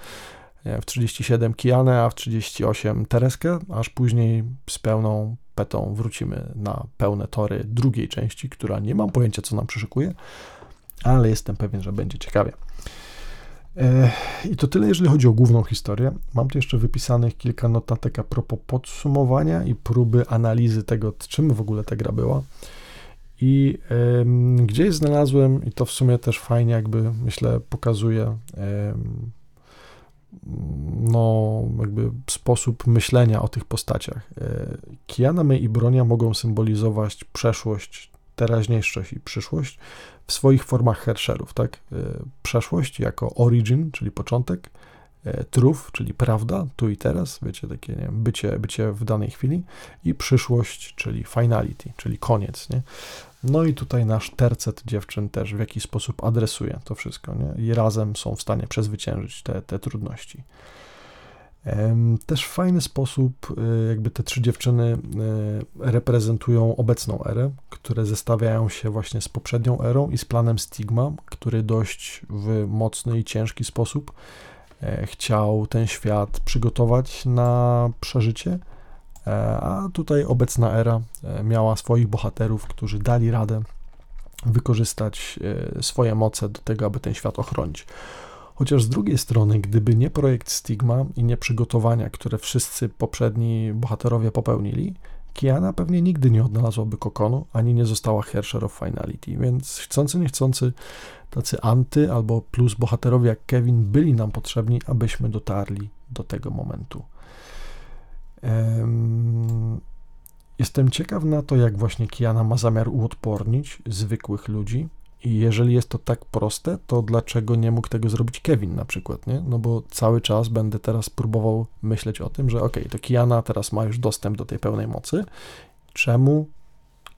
w 37 Kianę, a w 38 Tereskę, aż później z pełną petą wrócimy na pełne tory drugiej części, która nie mam pojęcia, co nam przyszykuje, ale jestem pewien, że będzie ciekawie. I to tyle, jeżeli chodzi o główną historię. Mam tu jeszcze wypisanych kilka notatek a propos podsumowania i próby analizy tego, czym w ogóle ta gra była. I gdzieś znalazłem, i to w sumie też fajnie, jakby myślę, pokazuje no, jakby sposób myślenia o tych postaciach. E, Kiana May i Bronia mogą symbolizować przeszłość, teraźniejszość i przyszłość w swoich formach Hersherów, tak? E, przeszłość jako origin, czyli początek, e, truth, czyli prawda, tu i teraz, wiecie, takie nie wiem, bycie, bycie w danej chwili i przyszłość, czyli finality, czyli koniec, nie? No i tutaj nasz tercet dziewczyn też w jakiś sposób adresuje to wszystko, nie? I razem są w stanie przezwyciężyć te, te trudności. Też w fajny sposób y, jakby te trzy dziewczyny y, reprezentują obecną erę, które zestawiają się właśnie z poprzednią erą i z planem Stigma, który dość w mocny i ciężki sposób e, chciał ten świat przygotować na przeżycie, e, a tutaj obecna era e, miała swoich bohaterów, którzy dali radę wykorzystać swoje moce do tego, aby ten świat ochronić. Chociaż z drugiej strony, gdyby nie projekt Stigma i nie przygotowania, które wszyscy poprzedni bohaterowie popełnili, Kiana pewnie nigdy nie odnalazłaby kokonu, ani nie została Hersher of Finality, więc chcący nie chcący tacy anty albo plus bohaterowie jak Kevin byli nam potrzebni, abyśmy dotarli do tego momentu. Jestem ciekaw na to, jak właśnie Kiana ma zamiar uodpornić zwykłych ludzi, i jeżeli jest to tak proste, to dlaczego nie mógł tego zrobić Kevin na przykład, nie? No bo cały czas będę teraz próbował myśleć o tym, że ok, to Kiana teraz ma już dostęp do tej pełnej mocy. Czemu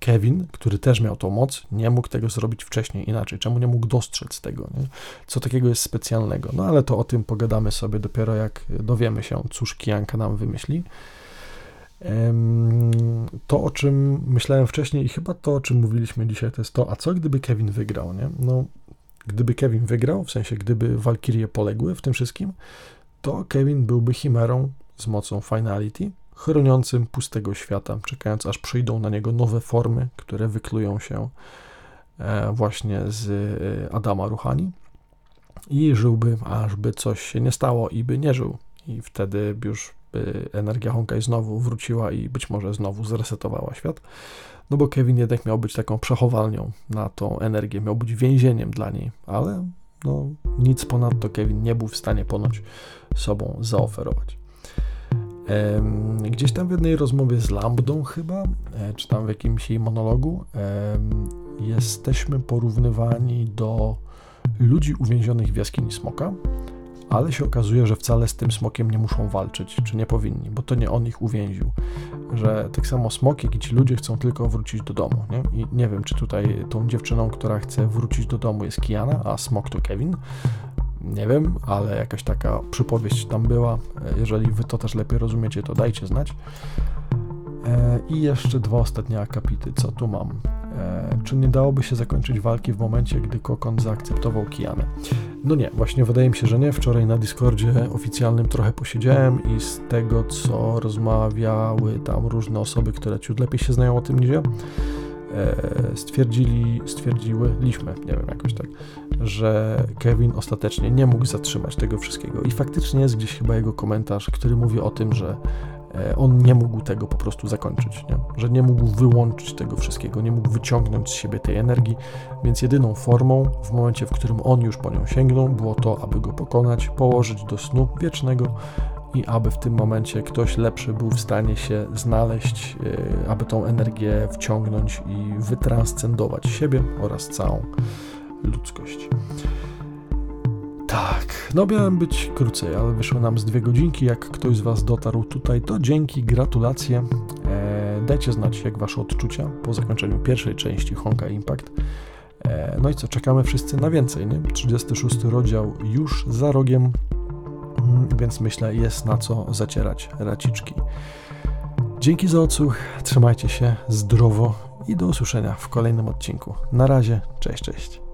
Kevin, który też miał tą moc, nie mógł tego zrobić wcześniej inaczej. Czemu nie mógł dostrzec tego? Nie? Co takiego jest specjalnego? No ale to o tym pogadamy sobie dopiero jak dowiemy się, cóż Kijanka nam wymyśli. To, o czym myślałem wcześniej i chyba to, o czym mówiliśmy dzisiaj, to jest to, a co gdyby Kevin wygrał, nie? No, gdyby Kevin wygrał, w sensie gdyby Valkyrie poległy w tym wszystkim, to Kevin byłby chimerą z mocą Finality, chroniącym pustego świata, czekając aż przyjdą na niego nowe formy, które wyklują się e, właśnie z e, Adama Ruchani i żyłby, aż by coś się nie stało i by nie żył. I wtedy już by energia Honkai znowu wróciła i być może znowu zresetowała świat. No bo Kevin jednak miał być taką przechowalnią na tą energię, miał być więzieniem dla niej, ale no, nic ponadto Kevin nie był w stanie ponoć sobą zaoferować. Gdzieś tam w jednej rozmowie z Lambdą chyba, e, czy tam w jakimś jej monologu, jesteśmy porównywani do ludzi uwięzionych w jaskini smoka, ale się okazuje, że wcale z tym smokiem nie muszą walczyć, czy nie powinni, bo to nie on ich uwięził. Że tak samo smok, jak i ci ludzie chcą tylko wrócić do domu. Nie? I nie wiem, czy tutaj tą dziewczyną, która chce wrócić do domu jest Kiana, a smok to Kevin. Nie wiem, ale jakaś taka przypowieść tam była. Jeżeli wy to też lepiej rozumiecie, to dajcie znać. E, I jeszcze dwa ostatnie akapity, co tu mam. E, czy nie dałoby się zakończyć walki w momencie, gdy Kokon zaakceptował Kianę? No nie, właśnie wydaje mi się, że nie. Wczoraj na Discordzie oficjalnym trochę posiedziałem i z tego, co rozmawiały tam różne osoby, które ciut lepiej się znają o tym niż ja, e, stwierdzili, stwierdziły, liśmy, nie wiem, jakoś tak, że Kevin ostatecznie nie mógł zatrzymać tego wszystkiego. I faktycznie jest gdzieś chyba jego komentarz, który mówi o tym, że E, on nie mógł tego po prostu zakończyć, nie? że nie mógł wyłączyć tego wszystkiego, nie mógł wyciągnąć z siebie tej energii, więc jedyną formą w momencie, w którym on już po nią sięgnął, było to, aby go pokonać, położyć do snu wiecznego i aby w tym momencie ktoś lepszy był w stanie się znaleźć, e, aby tą energię wciągnąć i wytranscendować siebie oraz całą ludzkość. Tak, no miałem być krócej, ale wyszło nam z dwie godzinki. Jak ktoś z Was dotarł tutaj, to dzięki, gratulacje. E, dajcie znać, jak Wasze odczucia po zakończeniu pierwszej części Honka Impact. E, no i co, czekamy wszyscy na więcej, nie? 36 rozdział już za rogiem, mm, więc myślę, jest na co zacierać raciczki. Dzięki za odsłuch, trzymajcie się zdrowo i do usłyszenia w kolejnym odcinku. Na razie, cześć, cześć.